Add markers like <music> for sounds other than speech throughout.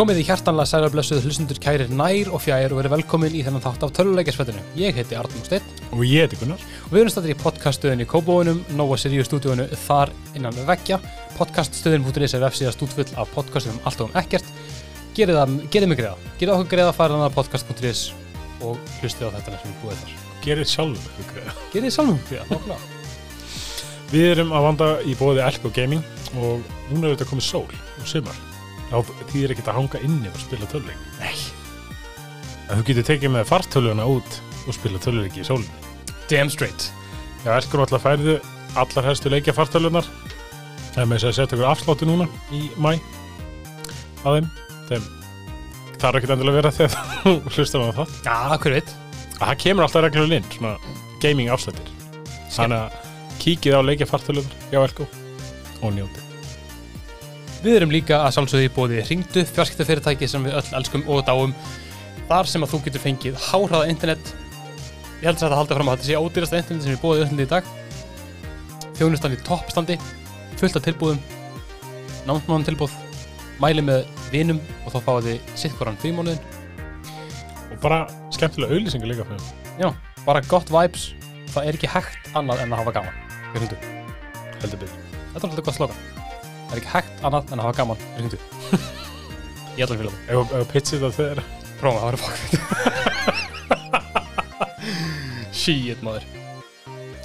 Komið í hjartanlega sælarblessuð hlustundur kærir nær og fjær og verið velkomin í þennan þátt af töluleikjarsfættinu. Ég heiti Arnum Steinn Og ég heiti Gunnar. og við erum stættir í podcaststöðinni Kóbóunum, Nóa Sirius stúdíónu þar innan við veggja. Podcaststöðin.is er vefsíða stúdfull af podcastum um allt og um ekkert. Gerið, gerið mig greiða. Gerið okkur greiða að fara þannig að podcast.is og hlustið á þetta sem við búið þar. Gerir sjálfur ykkur greiða. Gerið sjálfum greiða. Við erum að vanda í bóði Elko Gaming og núna er þetta komið sól og sumar. Þá þýðir ekkert að hanga inni og spila töluleik. Nei. En þú getur tekið með fartöluna út og spila töluleiki í sólinu. Damn straight. Já, Elko náttúrulega færðu allar helstu leikja fartölunar. Það er með þess að setja ykkur afsláttu núna í mæ að þeim. Þeim þarf ekkert endilega vera þegar þú <laughs> hlustar á það. Já, hver veit. að það kemur alltaf reglulega inn svona gaming afslættir þannig að kíkið á leikja fartölunar hjá Elko og njóti Við erum líka að sjálfsögðu í bóði Ringdu, fjarskiptafyrirtæki sem við öll elskum og dáum. Þar sem að þú getur fengið háhraða internet. Ég held að þetta halda fram að þetta sé ódýrasta internet sem við bóðið öllum í dag. Þjónustan í toppstandi, fullt af tilbúðum, námsmáðum tilbúð, mæli með vinum og þá fáið þið sittkoran frímónuðin. og bara skemmtilega auðlýsingar líka fyrir. Já, bara gott vibes. Það er ekki hægt annað en að hafa gaman. Við byrju Þetta er alltaf gott slogan. Það er ekki hægt annað en að hafa gaman. Ringdu. Ég ætla að fylgja það. ef ef pitchið það þegar. Prófa, það var fokk <laughs> Shit maður.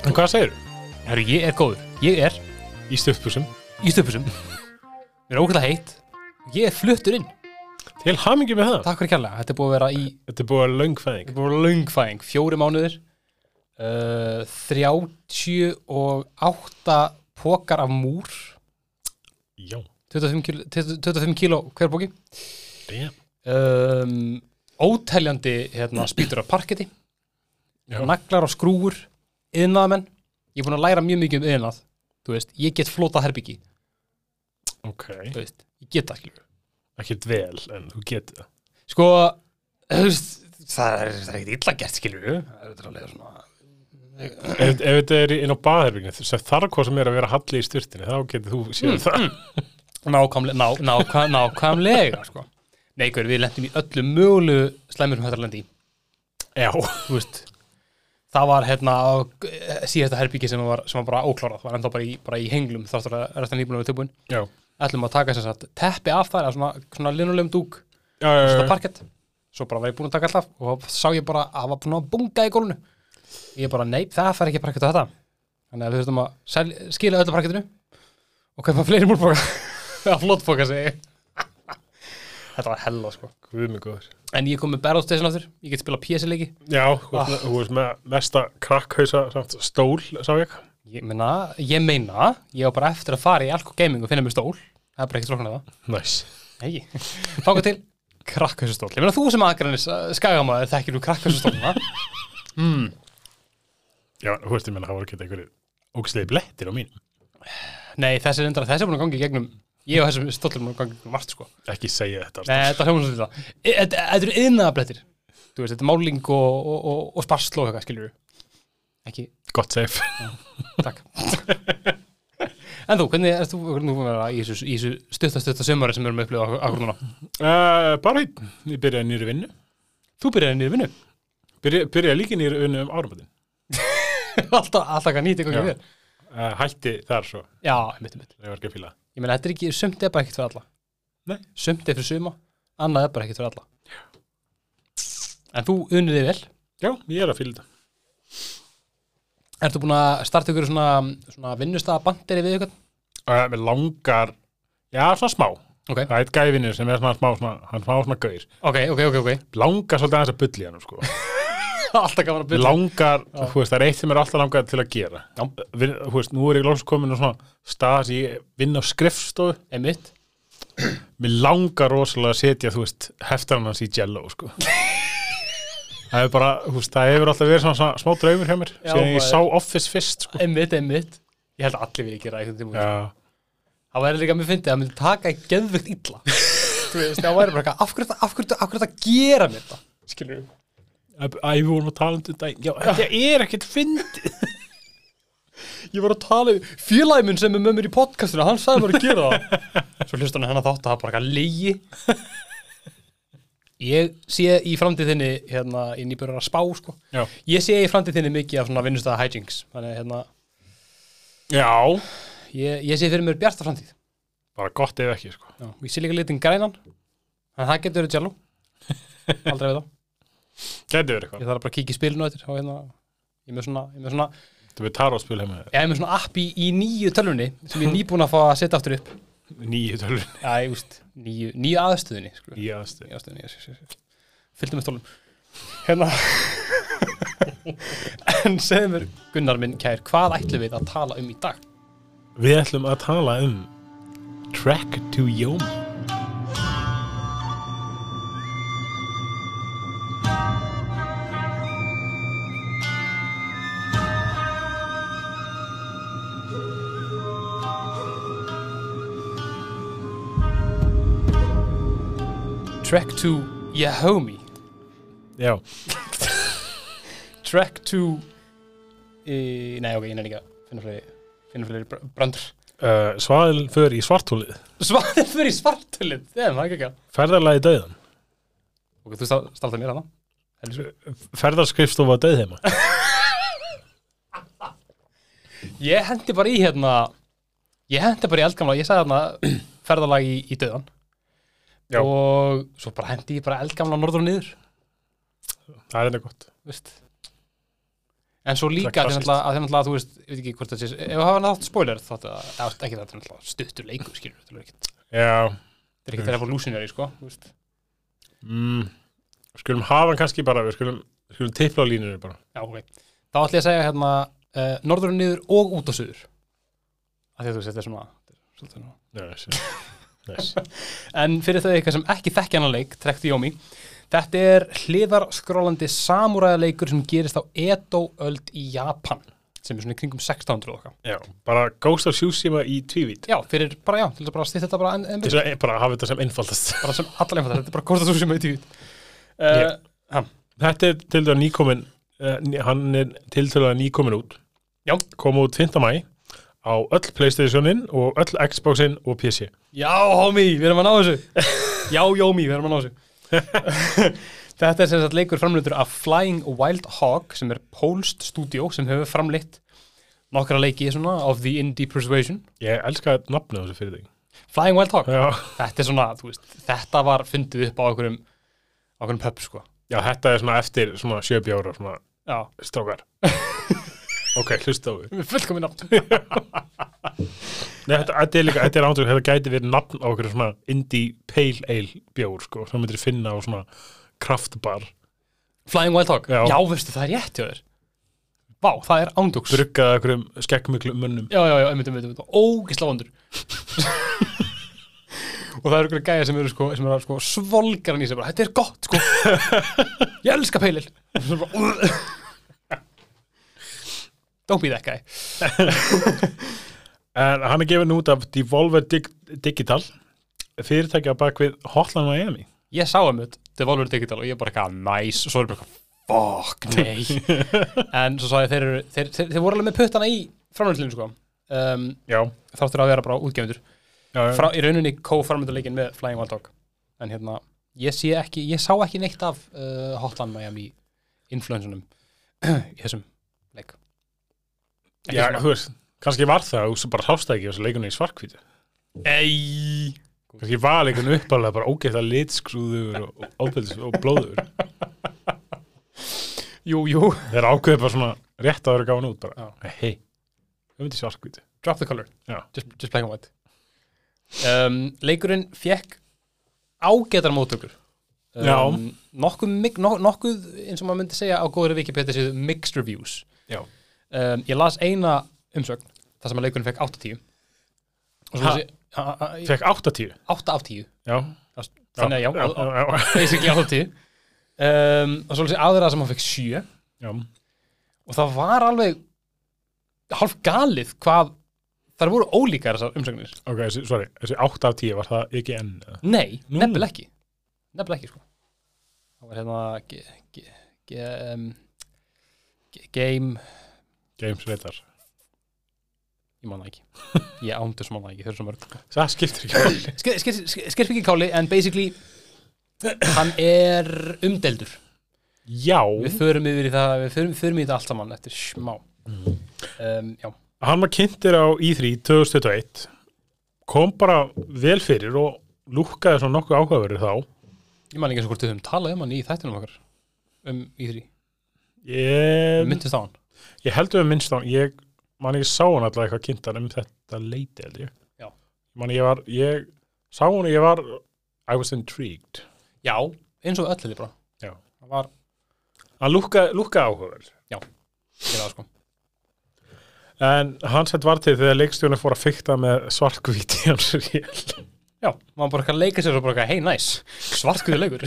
En hvað segir þú? Herru, ég er góður. Ég er í stöðpúsum í stöpusum Mér er ókvæða heitt. Ég er fluttur inn. Til hamingi með það. Takk fyrir kærlega. Þetta er búið að vera í þetta er búið að löngfæðing Þetta vera löngfæðing Fjóri mánuðir. Uh, 38 Pókar af múr já. 25 kíló, 25 kíló hver damn. Um, Óteljandi hérna, spýtur af parketti naglar og skrúur yðnaðamenn, ég er búin að læra mjög mikið um yðnað, þú veist, ég get flóta herbyggi, ok. Þú veist, ég get það, ekkert vel en þú getur það. Sko, þú veist það er, er ekkert illa gert, skilur það er alveg svona ef, þetta er inn á baðherbygginu þess þarf hvað sem er að vera halli í styrtinu þá getur þú séð það. nákvæmlega, ná, nákvæm, nákvæmlega sko. nei, hver, við lendum í öllu mögulegu slæmur um þetta lendi já. Þú veist það var hérna eh, síðasta herbyggi sem var, sem var bara óklárað, var enda bara í, bara í henglum þáttur að restan að vera tilbúin. Já. Ætlum að taka sem sagt teppi af það eða svona, svona linulegum dúk svona parkett svo bara var ég búinn að taka alltaf og þá sá ég bara að það var búinn að bunga í gólunu ég bara, nei, það fær ekki parkett á þetta þannig að við þurfum að sel, skila öllu parkettinu og kaupa fleiri múlboka eða <laughs> flottboka segi ég þetta var hella sko en ég kom með Battle Station aftur, ég get spila PS leiki Já, þú Ah. þú veist með mesta krakkhausa samt stól, sá ég. ég meina, ég meina ég var bara eftir að fara í Alko Gaming og finna mér stól það er bara ekki tróknað það Næs. Nei, fáka til krakkhausustól. Ég meina þú sem aðgrænis skagamaður þekkir þú krakkhausustóluna. mm. Já, þú veist, ég menna, það voru ekki einhverju ógæslegi blettir á mín. Nei, þessi er endara, þessi er búin að gangi í gegnum, ég og þessum stólum er búin að gangi í gegnum margt sko. Ekki segja þetta. Nei, Nei. þetta hljóma svolítið það. E- Þetta þetta eru yðnaðablettir. Þú veist, þetta er máling og, og, og, og sparsl og eitthvað, skiljur Ekki, Gott safe. takk. en þú, hvernig er þú, hvernig þú búin að vera í þessu, í þessu stutta, stutta sömari sem við erum að upplifa akkur núna? Uh, bara einn. Ég byrjaði nýri vinnu. Þú byrjaði nýri vinnu. Byrja, byrjaði líka nýri vinnu um áramöndin. <laughs> alltaf, alltaf ekki nýtt eitthvað ekki þér. Uh, hætti þar svo. Já, mitt, mitt. Það var ekki að fíla. Ég meina, þetta er ekki, sumt er bara ekkert fyrir alla. Nei. Sumt er fyrir suma, annað er bara ekkert fyrir alla. En þú unnið þig vel. Já, ég er að fíla þetta. Ertu búin að starta ykkur svona, svona vinnustaða banderi við ykkur? Uh, með langar, já, svona smá. Ok, Það er eitt gæfinir sem er svona smá, svona, hann smá svona gaur. ok, ok, ok, ok. Langar svolítið aðeins að bulli hann, sko. <laughs> <laughs> Alltaf gaman að byrja. langar, þú veist, það er eitt sem er alltaf langar til að gera þú veist, nú er ég lóks komin á svona stað sem ég vinn á skrifstofu Einmitt. mér langar rosalega að setja, þú veist heftarinn hans í jello, sko <laughs> það er bara, þú veist, það hefur alltaf verið svona, svona smá draumur hjá mér síðan ég sá Office fyrst, sko Einmitt, einmitt. Ég held að allir við tíma. Já, Það væri líka að mér fyndið að það myndi taka í geðvögt illa. <laughs> Þú veist, það væri bara af hverju þetta- af hverju þetta- af hverju þetta gera mér þetta? Við? Æ, við vorum að tala um þetta Já, þetta er ekkert fyndið <laughs> Ég var að tala félagminn sem er með mér í podcastinu, hann sagði mér að gera það. <laughs> Svo hlustan hann að þátt að það bara eitthvað leigi. Ég sé í framtíðinni hérna, í nýbjörður að spá sko. Já. Ég sé í framtíðinni mikið af svona vinnustæða hijinks Þannig hérna, Já, ég, ég sé fyrir mér bjarta framtíð bara gott ef ekki, sko. Já, ég sé líka litin grænan Þannig að það getur verið jello <laughs> Aldrei við þá Gæti verið eitthvað. Ég þarf bara að kíkja í spilinu eftir hérna, ég með svona, ég með svona, Þetta við taróspil heima. ég er með svona app í, í nýju tölvunni sem ég er nýbúin að fá að setja aftur upp Nýju tölur. Já, ég veist, nýju, nýju aðstöðunni sko. Nýju aðstöð. Nýju aðstöðunni, yes, yes, yes. Fylgdu með stólum Hérna <laughs> En segðu mér, Gunnar minn kær, hvað ætlum við að tala um í dag? Við ætlum að tala um Track to Yomi. Trek to Yahomey Já, Trek to e, Nei, ok, ég nefnir ekki að finna fleiri, finna fleiri br- brandur uh, svaðil fyrir í svartúlið. Svarið fyrir svartulið, það er ekki ekki Ferðarlagi döðan. Ok, þú stál- stáltaði mér hana Heldur. Ferðarskrifstofa döðheima. Ég hendi bara í hérna Ég hendi bara í eldgamla Ég sagði hérna ferðalag í, í döðan Já. Og svo bara hendi ég bara eldgamla norður og niður Það er þetta gott. veist. En svo líka er að þeim alltaf, að þú veist, ég veit ekki hvort það sé, ef það hafa nátt spoiler, þátt að, eða ekki er alltaf stuttur leikur, skilur, það er ekkert, það er ekkert revolutionary, sko, þú veist. mm, skulum hafa hann kannski bara, við skulum, skulum tipla á línunni bara. Já, ok. Þá ætlum ég að segja hérna, uh, norður og niður og út og suður. Af því að þú þetta er svona, þetta er svolítið svona. Já, yes. En fyrir þau eitthvað sem ekki þekkja hann leik, Trek to Yomi, þetta er hliðarskrollandi samúræðarleikur sem gerist á Edo-öld í Japan, sem er svona í kringum 1600 okkar. Já, bara Ghost of Tsushima í tvívít. Já, fyrir bara, já, til þess að bara stýtt þetta bara en, en Þess að bara hafa þetta sem einfaldast. bara sem allar einfaldar, þetta er bara kostað svo sem eitthvað tíð. Uh, Ég- Þetta er til dæla nýkomin, uh, hann er til dæla nýkomin út. Já. Kom út 5. mæ á öll Playstationin og öll Xboxin og PC. Já, homie, við erum að ná þessu Já, Jómi, við erum að ná þessu <laughs> Þetta er sem sagt leikur framleitur af Flying Wild Hog sem er Pólst Studio sem hefur framleitt nokkra leiki svona of the indie persuasion Ég elska nafnið á þessu fyrir þig. Flying Wild Hog, Já. þetta er svona, þú veist þetta var fundið upp á á einhverjum pub, sko Já, þetta er svona eftir svona sjöbjára svona Já, strákar. <laughs> ok, hlusta á við fullkomin nátt Nei, þetta, þetta er líka, þetta er ándur, þetta gæti verið nafn á okkur svona indie pale ale bjór, sko, sem myndir finna á svona kraftbar. Flying Wild Hog, Já. já, veistu, það er rétt hjá þér. Vá, það er ándjóks Bruggaða okkur um skeggmiklu munnum. Já, já, já, einmitt, einmitt, einmitt, ógisla vondur. <laughs> Og það eru ykkur gæja sem eru sko, sem eru sko svolgar hann í sig bara, þetta er gott sko. <laughs> Ég elska peilil <laughs> Don't be that guy. <laughs> En hann er gefin út af Devolver Dig Digital, fyrirtækja bak við Hotline Miami. Ég sá um þetta, Devolver Digital og ég bara eitthvað, nice, og svo er bara eitthvað, fuck, nei. <laughs> En svo sá ég, þeir, eru, þeir, þeir, þeir voru alveg með puttana í framlöndlinu sko. Um. Þáttur að vera bara útgefundur Í rauninni co-framlönduleikin með Flying Wild Dog. En hérna, ég sé ekki, ég sá ekki neitt af uh, Hotline Miami influensunum <clears throat> í þessum Ekki Já, þú veist, kannski var það og svo bara það ekki þessu leikunni í svarkvítu. Ei Kannski var leikunni uppalega bara ógætt að litskrúður og, og, óbyrðis og blóður. Jú, jú, Þeir ákveði bara svona rétt að vera gáðan út bara. Hei, við myndum svarkvítu. drop the color just, just black and white um, Leikurinn fekk ágætar móttökur Já. um, nokkuð, nokkuð eins og maður myndi segja á góðri Wikipedia séu mixed reviews Já. Um, Ég las eina umsögn þar sem að leikurinn fekk 8-10 og svo Ha? þessi a- a- a- Fekk 80. 8 af 10 Já. þannig að já, <laughs> basically 8 af 10 um, og svo þessi aðra sem hann fekk 7 já. og það var alveg hálf galið hvað þar voru ólíkar þessar umsögnir Ok, sorry, þessi 8 af 10 var það ekki enn? Nei, Nú. nefnilega ekki Nefnilega ekki, sko Það var hérna ge, ge, ge, um, ge, Game James Ritter. Ég man það ekki. Ég ándur sem man það ekki, þau eru svo mörg. <laughs> Það skiptir ekki máli. Skirf ekki káli, en basically hann er umdeldur Já, við förum yfir í það, við förum, förum í það allt saman eftir smá. Um, já, hann var kynntir á E3 2021 kom bara vel fyrir og lúkkaði svona nokkuð áhugaverið þá. Ég man ekki eins og hvort við höfum talað um hann í þættinum okkar um í því, ég, myndist á hann ég heldur við minnst á ég man ekki sá hann alltaf eitthvað kynntan um þetta leiti held ég. Já. man ég var, ég sá hann og ég var I was intrigued. Já, eins og öll bara. Já. það var, hann lúkka áhugaverið ég það sko. En hann sett var til þegar leikstjónu fór að fykta með svartkvíti hans rél. Já, maður bara eitthvað að leika sér og bara eitthvað, hei, næs svartkuði leikur.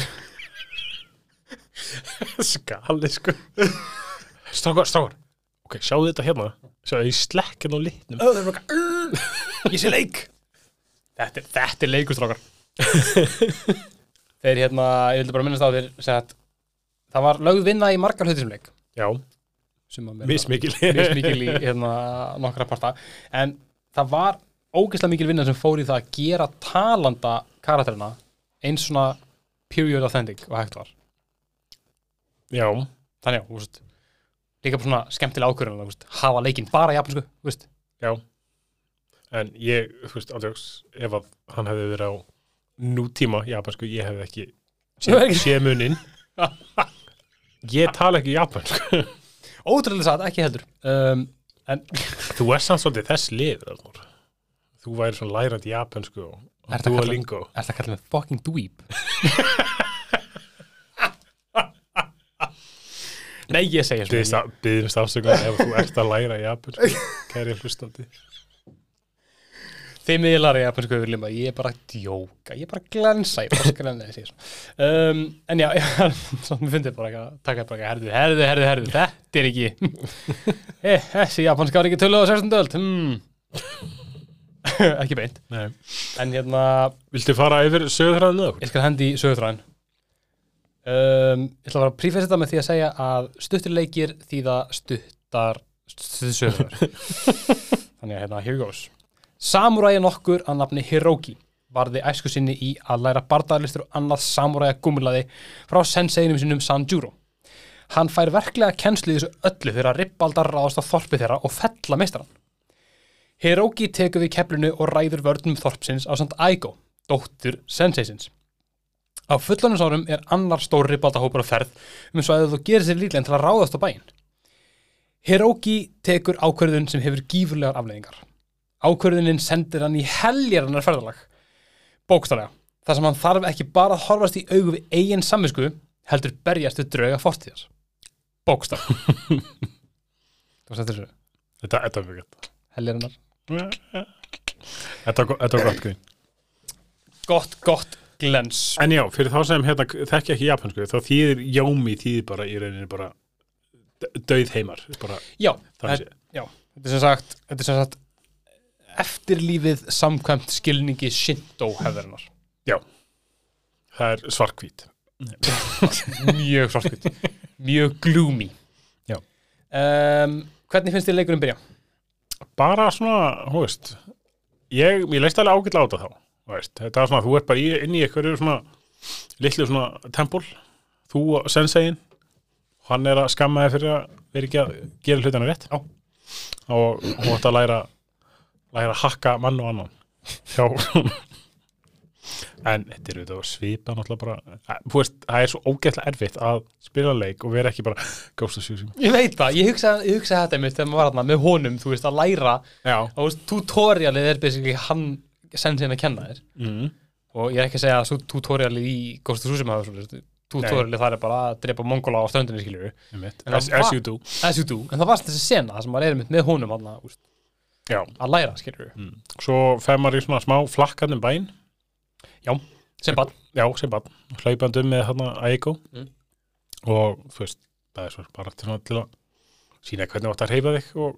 <laughs> Skali sko. <laughs> Strákar, strákar ok, sjáðu þetta hérna. Sjáðu ég slekkin á litnum. Bara eitthvað, ég sé leik. Þetta þetta er leikustrákar <laughs> þeir hérna, ég vildi bara minnast á segja að það var lögð vinna í margar hluti sem leik. Já, mismikil. í hérna, nokkra parta. En það var ógeðslega mikil vinna sem fór í það að gera talanda karakterina eins svona period authentic og hægt var. Já, þannig að, líka svona skemmtilega ákvörðun að hafa leikinn bara japansku, þú veist. Já. En ég, þú veist, ándjóks ef að hann hefði verið á nútíma japansku, ég hefði ekki hefði sé, munin ég tala ekki japansku ótrúlega satt, ekki heldur. Um, en þú er samt svolítið þess liður Arnór. þú væri svona lærandi japansku og, og Ertu að þú að kalla- lingo er það að kalla mig fucking dweeb <laughs> nei, ég segja svona byggðumst afsökunar ef þú ert að læra japansku <laughs> kæri hlustandi Þið miðlar í japansku að ég er bara að djóka, ég er bara að ég að ég svona. Um, en já, <laughs> mér fyndið bara eitthvað, taka bara eitthvað, herðu, herðu, herðu, herðu, þetta er ekki, <laughs> eh, þessi japanska var ekki töluð á 16. öld, hmm. ekki beint, Nei. en hérna, viltu fara yfir sögurþræðinu okkur? ég skal hendi í sögutræðin. Um, ég ætla að fara að prífæsa þetta með því að segja að stuttir leikir þýða stuttar, stuttir sögur. <laughs> Þannig að hérna, here goes. Samuræja nokkur að nafni Hiroki varði æsku sinni í að læra bardaðlistur og annað samuræja gúmulaði frá senseinum sinum Sanjuro. Hann fær verklega kennslu í þessu öllu þegar ribbaldar ráðast á þorpi þeirra og fella meistaran. Hiroki tekur við keflinu og ræður vörnum þorpsins á samt Aigo, dóttur senseisins. Á fullanisárum er annar stór ribbaldahópur á ferð um svo að þú gerir sér líklega til að ráðast á bæinn. Hiroki tekur ákvörðun sem hefur gífurlegar afleiðingar. Ákvörðunin sendir hann í heljarinnar ferðalag. Bókstælega, þar sem hann þarf ekki bara að horfast í augu við eigin samvisku, heldur berjast við drauga fortíðar. Bókstælega. <laughs> Þú veist þetta þessu? Þetta, þetta er mjög gott Heljarinnar. Þetta var gott grín Gott, gott glens. En já, fyrir þá sem hérna þekki ekki japansku þá þýðir Jómi þýðir bara í rauninni bara döið heimar bara Já, sé já, þetta er sem sagt, þetta er sem sagt eftirlífið samkvæmt skilningi Shinto hefðarinnar. það er svarkvít <laughs> Mjög svartkvít. Mjög gloomy. Já. Um, hvernig finnst þér leikurinn byrja? bara svona, hú veist ég, ég leist alveg ágætlega á þetta þá veist, þetta er svona, þú ert bara í, inn í eitthvað svona litlu svona tempul þú og senseiin hann er að skamma þig fyrir að vera ekki að gera hlutana rétt. Já. og hún ætti að læra læra að hakka mann og annan já en þetta er auðvitað að svipa náttúrulega bara, veist, það er svo ógætlega erfitt að spila leik og vera ekki bara ghost of Tsushima. Ég veit það, ég hugsa, ég hugsa þetta mitt þegar maður var þarna með honum, þú veist, að læra. Já, og tutorialið er basically hann senn sinna að kenna þér. Mm. og ég er ekki að segja að svo tutorialið í Ghost of Tsushima tutorialið þar er bara að drepa mongola á ströndinni skiljur as, En as you do. en það var þessi sena sem maður er með honum að, já, að læra skiljur Mm. Svo fer maður í svona smá flakkarnum bæn. Sem bara, Já, sem barn, hlaupandi um með þarna Aiko. Mm. og þú veist, það er svo bara til, að sína hvernig átt að reyfa þig og,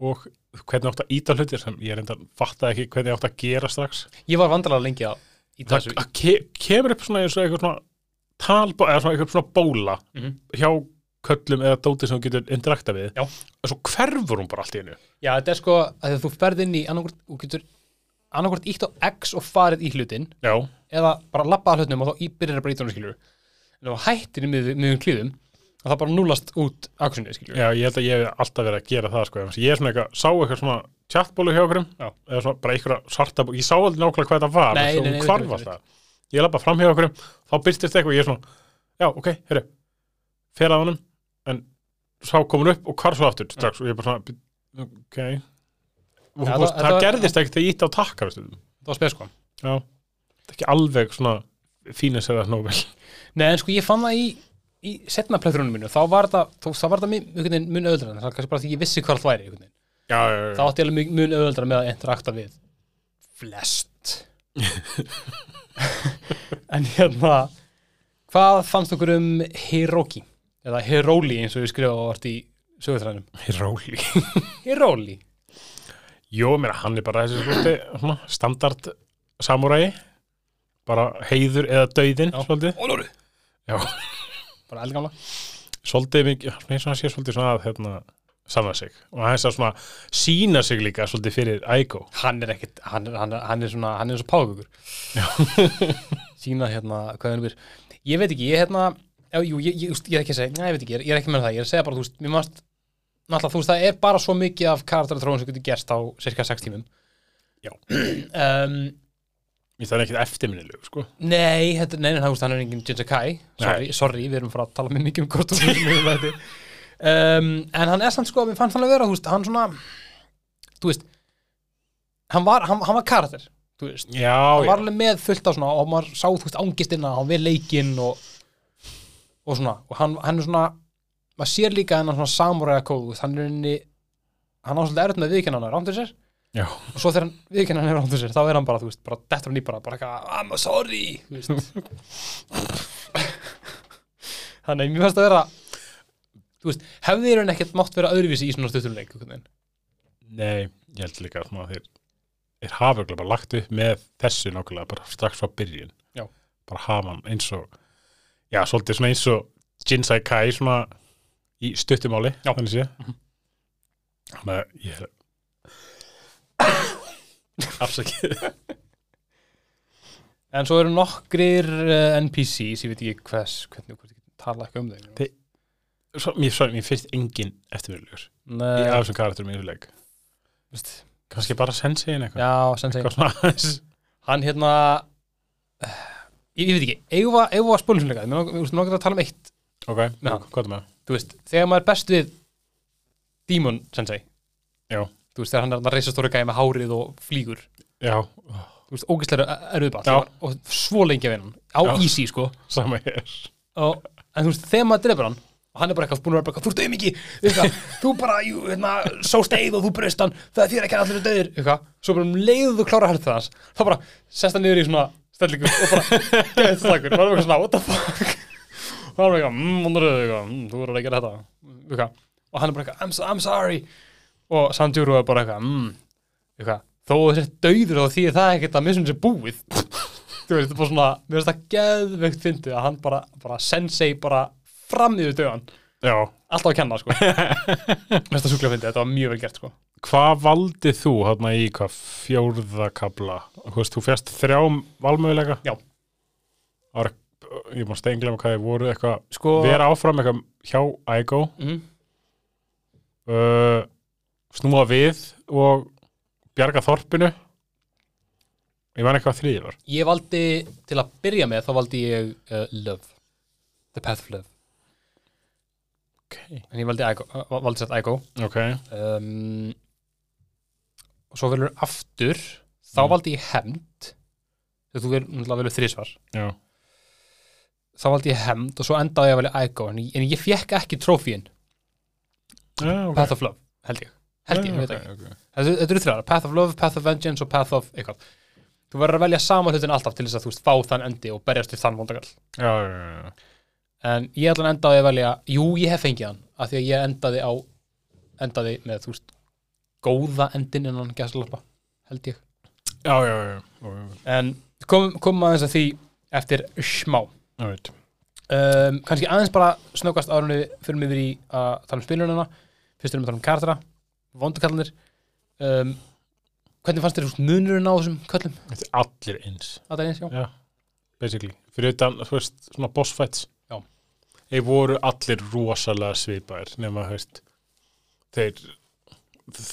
og hvernig átt að íta hlutir sem ég reynda fatta ekki hvernig átt að gera strax. Ég var vandralega lengi að í Það þessu það ke kemur upp svona eins og eitthvað svona talbó, eða svona eitthvað svona bóla Mhm. hjá köllum eða dóti sem þú getur interakta við. Já. og svo hverfur hún bara allt í hennu Já, þetta er sko að þú ferð inn í þú getur annarkvort ítt á X og farið í hlutin Já, eða bara að hlutnum og þá byrjar að breyta honum skilur en þú hættir í miðjum miðjum klíðum og það bara núlast út aksunni skilur Já, ég held að ég hef alltaf verið að gera það sko. ég er svona eitthvað, sá eitthvað svona chatbólu hjá okkur Já. eða svona bara eitthvað svarta bólu, ég sá aldrei nákvæmlega hvað þetta var nei, nei, hún ég alltaf ég lappa fram hjá okkur, þá byrstist eitthvað og ég er svona, já, ok, herru fer að honum, en sá komin upp og hvarf svo aftur strax og ég er bara svona, ok. Og, Já, það, það- það, gerðist ekkert þegar ég ítti á takka það var spes sko ég í, setna plæðrunum mínu, þá var það, var mun öðuldra, það er kannski bara því ég vissi hvað það væri, já, já, já, þá átti ég alveg mun- mun öðuldra með að interakta við flest. <laughs> en hérna, hvað fannst okkur um Hiroki, eða Hiroli eins og við skrifa á vart í sögutræðinum? róli <laughs> Hiroli? Jó, mér hann er bara þessi standard samúræi bara heiður eða dauðin Já. svolítið, Ólóru? Já. Bara eldgamla? svolítið mikið, eins og hann sé svolítið svona að hérna, sanna sig og hann er svona sína sig líka svolítið fyrir Aigo Hann er ekkit, hann er, hann er, hann er svona, hann er svo págugur. Sína <laughs> hérna, hvað er hann Ég veit ekki, ég hérna, jú, ég, ég, ég er ekki að segja, næ, ég veit ekki, ég er, er ekki með það, ég er að segja bara, þú veist, mér mást, náttúrulega, þú veist, það er bara svo mikið af karakteratróun sem getur gerst á cirka 6 tímum. Já. <clears throat> um, Mér það er ekkit eftirminnilegu, sko. Nei, þetta, nei, það, er engin Jinjakai, sorry, sorry, við erum fara að tala með mikið um hvort þú veist, um, en hann er samt sko, mér fannst hann að vera, þú veist, hann svona, þú veist, hann var, hann, hann var karakter, þú veist, Já, hann já, var alveg með fullt á svona og maður sá þú veist ángistina hann við leikinn og, og svona. Og hann, hann er svona maður sér líka hennar svona samúræða kóð hann er henni hann á svolítið erut með viðkynna hann rándur sér já, og svo þegar hann viðkynna hann er rándur sér þá er hann bara þú veist bara dettur hann í bara bara eitthvað I'm sorry. Þú veist. <laughs> Þannig mér fannst að vera þú veist hefði þér ekkert mátt vera öðruvísi í svona stuttuleik Nei, ég held líka að þeir þeir hafa örugglega bara lagt upp með þessu nákvæmlega bara strax frá byrjun. Já. bara hafa hann eins og já, svolítið svona eins og Jinsai Kai svona í stuttumáli þannig sé Mhm. þannig að ég er <laughs> afsakið. En svo eru nokkrir uh, NPCs ég veit ekki hvers hvernig get tala ekki um þeim Þi- Svo, mér, sorry, mér finnst engin eftirverulegur í af þessum karakterum í þessu leik. Kannski bara senseiin eitthvað. Já, eitthvað svona aðeins. hann hérna eh, ég, ég veit ekki, eigum við að- eigum við að spólum sem leika mér langar- mér langar- mér langar að tala um eitt. Ok, hvað er með þú veist, þegar maður er best við Demon Sensei Já. Þú veist, þegar hann er að reysa stóra gæði með hárið og flýgur. Já, þú veist, ógæslega erfiðball Já. og svo lengi að vinna hann, á Já. easy sko. Sama hér. Og, en þú veist, þegar maður drefur hann og hann er bara eitthvað búin að vera bara, eitthvað, þú ert auðmiki eitthvað, þú bara, jú, hérna, svo steið og þú brust hann, það er þér ekki að allir er döðir eitthvað, svo bara um leiðu þú klára hægt þess þá bara, sest hann niður í svona stellingu og bara, <laughs> og hann er eitthvað svona, what the fuck? Og hann er eitthvað, mmm, hann er eitthvað, mmm, þú verður að gera þetta. Eitthvað, og hann er bara eitthvað, I'm, so, I'm sorry og Sanjuro er bara eitthvað, mmm eitthvað, þó þessi döður þá því það ekkert að missum sér búið. Þú veist, þetta er bara svona, mér finnst það geðveikt fyndið að hann bara, bara sensei bara fram yfir döðan, já, alltaf að kenna sko. <laughs> Mér finnst það sjúklega fyndið, þetta var mjög vel gert sko. Hvað valdið þú hérna í hvað fjórða kabla þú veist, þú fjast þrjá valmöguleika? Já. Það var, ég má stenglega hvað þið voru eitthvað sko, vera áfram eitthvað hjá Aigo mm, uh, snúa við og bjarga þorpinu. Ég var eitthvað þriðið var. Ég valdi til að byrja með, þá valdi ég uh, Love, The Path of Love. Ok, en ég valdi, Igo, uh, valdi sett Igo ok, um, og svo velur aftur. Þá Mm. valdi ég Hemd. Þegar þú vel- náttúrulega velur þrísvar já. Þá valdi ég Hemd og svo endaði ég að velja Igo en, ég- en ég fekk ekki trófíin. Já, ok. Path of Love, held ég held ég, ég veit ekki. ok. þetta, þetta eru þrjára, Path of Love, Path of Vengeance og Path of eitthvað. Þú verður að velja sama hlutin alltaf til þess að þú veist fá þann endi og berjast til þann vondagall. En ég ætla að endaði að velja jú, ég hef fengið hann, af því að ég endaði á endaði með, þú veist góða endin innan gæslalappa held ég, Já, já, já, en komum kom aðeins að því eftir smá. Um, kannski aðeins bara snöggast árunni fyrir mig yfir í að tala um spilunina. Fyrst erum við að tala um karaktera vondukallanir um, hvernig fannst þér munurinn á þessum köllum Þetta er allir eins. er eins, já. Já. basically, fyrir utan, veist, svona boss fights. Þeir voru allir rosalega svipaðir nema, veist þeir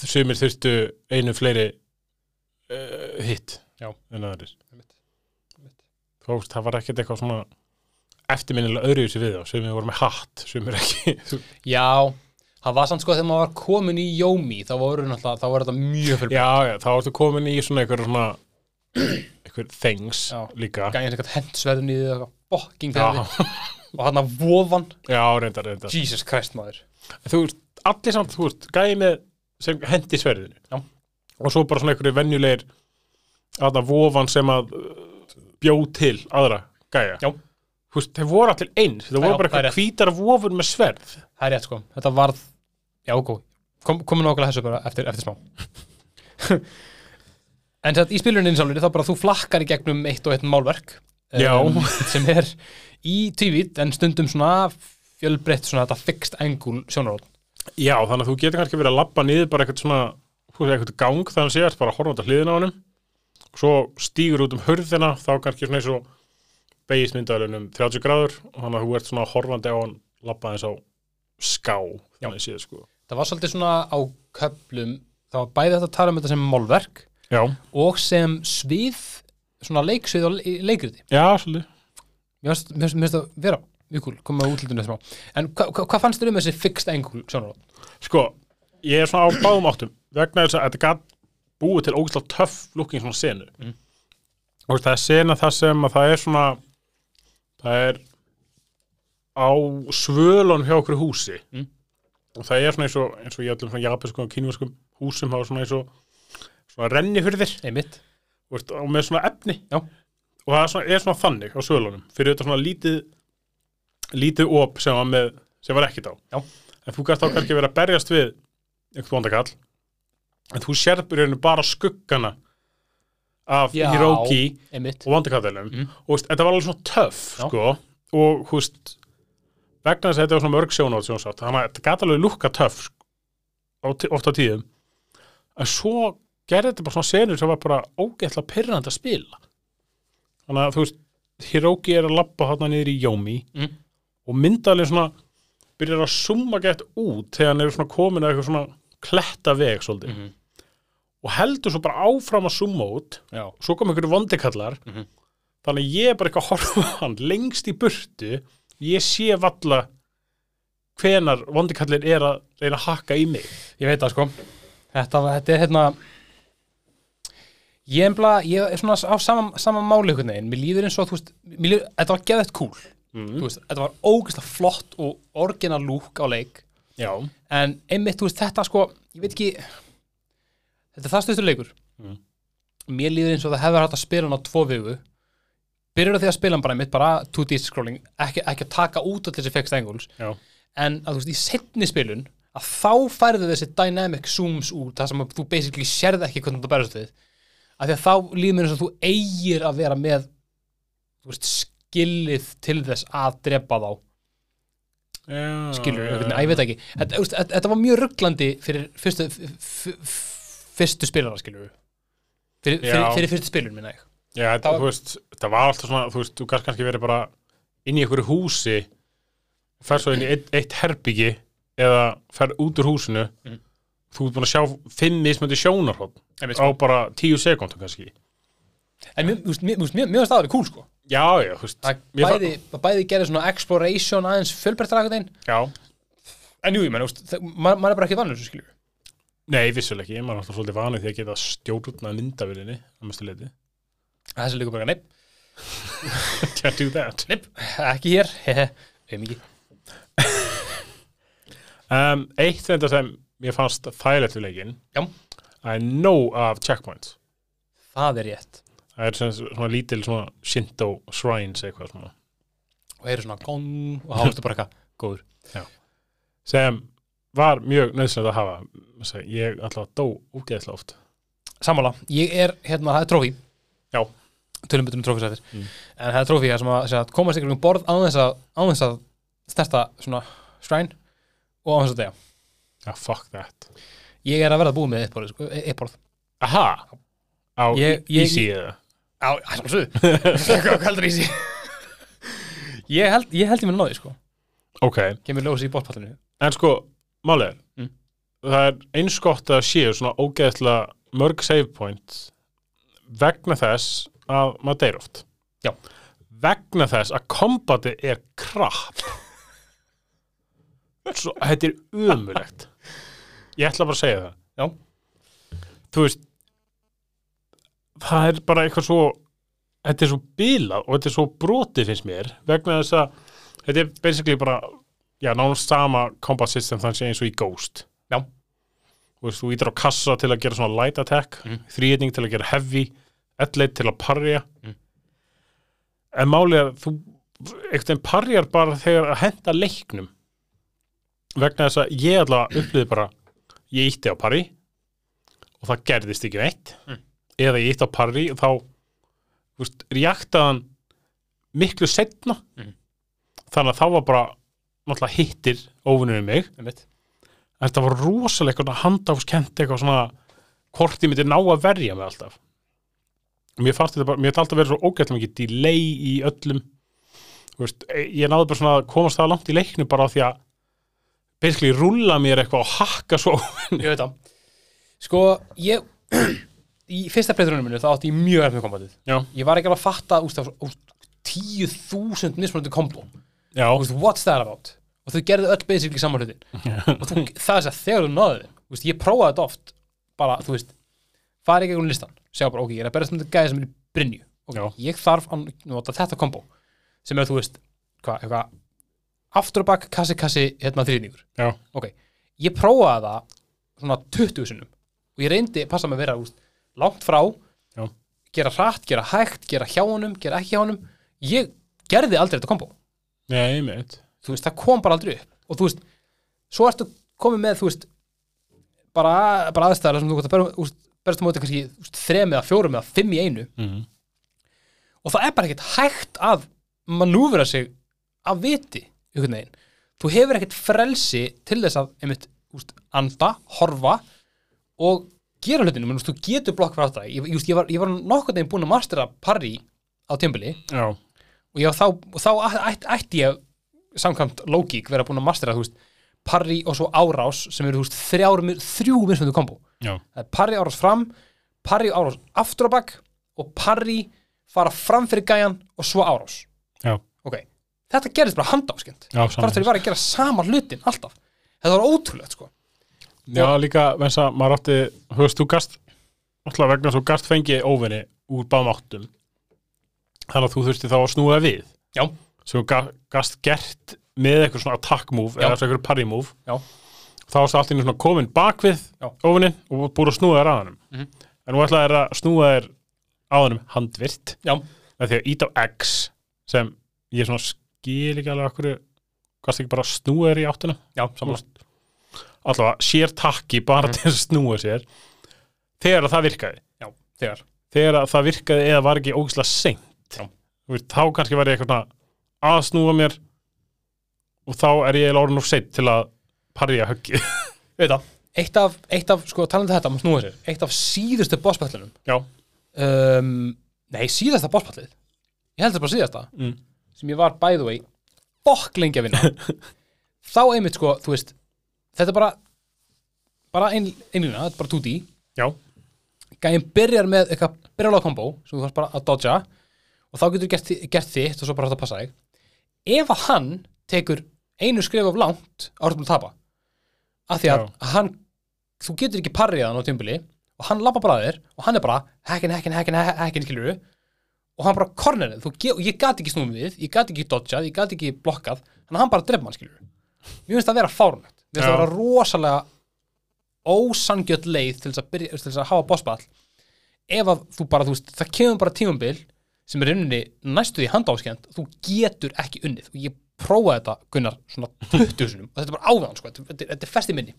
sumir þurftu einu fleiri uh, hitt en veist, það var ekkert eitthvað svona eftirminnilega öðruvísi við þá. Sumir voru með hatt, sumir ekki. Já, það var samt sko þegar maður var komin í Jómi þá voru þetta mjög fyrir já, já, þá ertu komin í svona eitthvað svona things Já. líka. Gæðin eitthvað hendsverðin í því ferði og hann að vofan. Já, reyndar, reyndar. Jesus Christ maður. Þú veist, allir samt, þú veist, gæði með sem hendi sverðinu. Já. og svo bara svona einhverju venjulegir að það vofan sem að uh, bjó til aðra gæja. Já. þú veist, þeir voru allir eins. Já, voru bara eitthvað hvítar vofur með sverð. Það er rétt sko, þetta varð Já, Kom, komum nákvæmlega þessu bara eftir, eftir smá. <laughs> En þetta í sjálfur þá bara þú flakkar í gegnum eitt og eitt málverk Já. sem er í tvívít en stundum svona fjölbreytt svona þetta fixed angle sjónarótt já, þannig að þú getur kannski verið að labba niður bara eitthvað svona, þú veist, eitthvað gang þannig að séast, bara horfa út að hliðina á og svo stígur út um hurðina þá kannski svona eins og beigist myndaðalunum 30 gráður og þannig að þú ert svona horfandi á hann labba eins á ská þannig að séð sko Það var svolítið svona á köplum var bæði þetta að tala um þetta sem málverk já, og sem svið svona leiksvið og le- leikriti já, svolítið Mér finnst- það vera mjög kúl, komið á útlítinu eftir smá En hva, hva, hvað fannst þér um þessi fixed angle sjónarótt? Sko, ég er svona á báðum áttum vegna þess að þetta gat búið til ógæslega töff looking svona senu Mm. og það er sena það sem að það er svona það er á svölun hjá okkur húsi Mm. Og það er svona eins og eins og ég ætlum svona japanskum og kínverskum húsum hafa svona eins og svona renni fyrir þér Einmitt veist, og með svona efni Já. og það er svona, er svona þannig á svölunum fyrir þetta svona lítið lítið op sem var með sem var ekkit á Já. en þú gæst þá kannski verið að berjast við einhvern vondakall en þú í rauninu bara skuggana af. Hiroki og vondakallunum Mm. og þetta var alveg svona töff sko, og þú veist vegna þess að þetta var svona mörg sjónsátt, þannig að þetta gæti alveg lukka töff sko, á tí- oft á tíðum. En svo gerði þetta bara svona senur sem var bara ógeðslega pyrrandi að spila. Þannig að þú veist Hiroki er að labba þarna niður í Jómi Mm. og myndaðlega svona byrjar að summa gett út þegar hann er svona komin að eitthvað svona kletta veg svolítið. Mhm. og heldur svo bara áfram að summa út. Já. Svo kom einhverju vondikallar. Mhm. þannig að ég er bara eitthvað að horfa á hann lengst í burtu ég sé valla hvenar vondikallir er að reyna að hakka í mig. Ég veit það sko. Þetta, þetta er hérna Ég embla, ég er svona á sama, sama máli einhvern veginn. Mér líður eins og, veist líður, Þetta var geðið cool. Mm. Veist, Þetta var ógeðslega flott og orginal look á leik. Já, En einmitt, veist, þetta sko Ég veit ekki Þetta er það stöðtur leikur. Mm. Mér líður eins og það hefur hægt að spila hann á tvo vigu Byrjar á því að spila hann bara einmitt Bara 2D scrolling Ekki, ekki að taka út allir þessi fixed angles. Já, en að þú veist, í setni spilun að þá færðu þessi dynamic zooms út það sem að þú basically sérð ekki hvernig þú berðast við af því að þá líður mér eins og þú eigir að vera með veist, skillið til þess að drepa þá. Já skilur, uh, ég veit ekki. Þetta, veist, þetta þetta var mjög rugglandi fyrir fyrstu, fyrstu spilara skilur fyrir, fyrir, fyrir fyrstu spilun minna ég já, Það var- þú veist, þetta var alltaf svona þú veist, þú kannski kannski verið bara inn í einhverju húsi fer svo inn í eitt, eitt herbyggi eða fer út úr húsinu Mhm. þú ert búin að sjá fimm mismöndi sjónarhótt en á bara tíu sekundum kannski veist, mér, mér, mér var staðar cool sko já, já, þú veist það bæði, bæði gerði svona exploration aðeins einn já, En jú, ég menn, maður er bara ekki vanur þessu skilju. Nei, vissulega ekki, maður er alltaf svolítið vanið því að geta stjórnað myndavilinni að mestu leiti. Þessi líka bara, neip, Can't do that. neip, ekki hér, <laughs> hehe, við mikið. Um, eitt þetta sem mér fannst þægilegt við Já. það er nóg af checkpoints. Það er rétt. Það er svona, svona lítil svona Shinto shrines eitthvað svona. Og eru svona gong og hástu bara eitthvað góður. Sem var mjög nöðsynlega að hafa. Ég alltaf dó úgeðslega oft. Sammála, ég er, hérna, það er trófi. Já. Tölum betur um trófisættir. Mm. En það er trófi sem að, að komast ykkur um borð á þess að, á þess að sterta svona shrine og á þess að degja. Já, fuck that. Ég er að verða búið með eitt borð, sko, eitt borð. Aha! Á Ég- ég- easy eða? Já, sjálfsögðu Hvað heldur sig Ég held ég held ég mér náði, sko ok, Kemur ljósi í bóttpallinu en sko málið er, Mm. það er eins gott að séu svona ógeðslega mörg save points vegna þess að maður deyr oft. Já. vegna þess að kombati er krapp. <laughs> Svo, þetta er umulegt ég ætla bara að segja það. Já. þú veist það er bara eitthvað svo þetta er svo bilað og þetta er svo brotið finnst mér vegna þess að þetta er basically bara já, nánast sama combat system þannig eins og í Ghost veist, þú ítir á kassa til að gera svona light attack Mhm. þrýðning til að gera heavy elleitt til að parja Mhm. en málið er þú einhvern veginn parjar bara þegar að henda leiknum vegna þess að ég allavega upplýði bara ég ítti á parri og það gerðist ekki neitt Mm. eða ég ítti á parri og þá veist, reaktaði hann miklu setna Mm. þannig að þá var bara hittir óvinnurinn mig Einmitt. Þetta var rosalega handafskent eitthvað svona hvort ég myndi ná að verja mig alltaf. Mér fannst þetta bara, mér þetta alltaf verið svo ógætlega mikið delay í öllum. Veist, e- ég náði bara svona að komast það langt í leiknu bara því að basically rúlla mér eitthvað og hakka svo Ég veit það. Sko, ég Í fyrsta breyturunum minu þá átti ég mjög erf með kombatið já, Ég var ekki alveg að fatta úst, úst, 10.000 mismunandi kombo. What's that about? Og þau gerðu öll basically saman hlutin. Og þú, það er þess að þegar þú náðu þeim úst, Ég prófaði þetta oft Bara, þú veist Farið ekki um listan Sjá bara, ok, ég er að berast með þetta gæði sem er í Brynju. Ok, Já. ég þarf að nota þetta kombo Sem er, þú veist Hvað, eitthvað Aftur og bak, kassi, kassi, hérna þrýningur ok, ég prófaði það svona 20 sinnum og ég reyndi passa mig að vera úst, langt frá Já. gera hratt, gera hægt, gera hjá honum gera ekki hjá honum, ég gerði aldrei þetta kombo, nei, einmitt þú veist, það kom bara aldrei upp og þú veist, svo ertu komið með þú veist, bara, bara aðstæðar sem þú að berja, úst, berjast á móti kannski þrem eða fjórum eða fimm í einu mm. og það er bara ekkert hægt að manúvera sig af viti einhvern veginn. Þú hefur ekkert frelsi til þess að einmitt, úst, anda, horfa og gera hlutinu, menn, þú getur blokk frá þetta. Ég, ég, ég, var, ég var nokkurn veginn búin að mastera parry á tjömbili og þá, og þá ætti ég samkvæmt lógík vera búin að mastera þú veist, parry og svo árás sem eru þú veist, þrjár, þrjú mismundu kombo. Parry árás fram parry árás aftur á bak og parry fara fram fyrir gæjan og svo árás. Já, ok, þetta gerist bara handáskend. Já, þar til ég var að gera sama hlutin alltaf. Þetta var ótrúlegt sko. Já, líka, venns að maður átti, veist, þú gast alltaf vegna svo gast fengi óvinni úr báðum áttum þannig að þú þurfti þá að snúa við. Já. Sem gast gert með eitthvað svona attack move Já. eða eitthvað parry move Já. þá varst allt í einu svona komin bakvið óvinnin og búið að snúa þér að hannum Mhm. en nú ætlaði þér að snúa þér á hannum handvirt. Með því að ít á X sem ég svona skil ekki alveg okkur gast ekki bara að snúa þér í áttuna já, samanlega allavega sér takki bara Mhm. til að snúa sér. Þegar að það virkaði. Já, þegar. Þegar að það virkaði eða var ekki ógislega seint. Þá kannski var ég eitthvað að snúa mér og þá er ég orðin of seint til að parja höggi <laughs> eitt af, eitt af sko talandi þetta, maður snúa sér, eitt af síðustu bossbætlunum já, um, nei, síðasta bossbætlið ég held það bara síðasta mm. sem ég var by the way bokk lengi að vinna. <laughs> Þá einmitt sko, þú veist þetta er bara bara ein, einlina, þetta er bara 2D já, gæðin byrjar með eitthvað byrjarlega kombo sem þú þarf bara að dodja og þá getur gert, þi- gert þitt og svo bara hægt að passa þig ef að hann tekur einu skrif of langt ártum að tapa. Af því að Já. hann þú getur ekki parrið hann á tjömbili og hann lappa bara að þér og hann er bara hekkin, hekkin, hekkin, hekkin skilur og hann bara kornerið, og ég gat ekki snúmið við ég gat ekki dodjað, ég gat ekki blokkað þannig að hann bara dreif mann skilur mér finnst það að vera fárnætt, mér finnst það að vera rosalega ósangjöld leið til þess að, byrja, til þess að hafa bossball. Ef að þú bara, þú veist, það kemur bara tímumbil sem er unni næstu því handáskjönd þú getur ekki unnið. Og ég prófaði þetta, Gunnar, svona 20 sinum og þetta er bara áðan, sko, þetta, þetta, er fest í minni.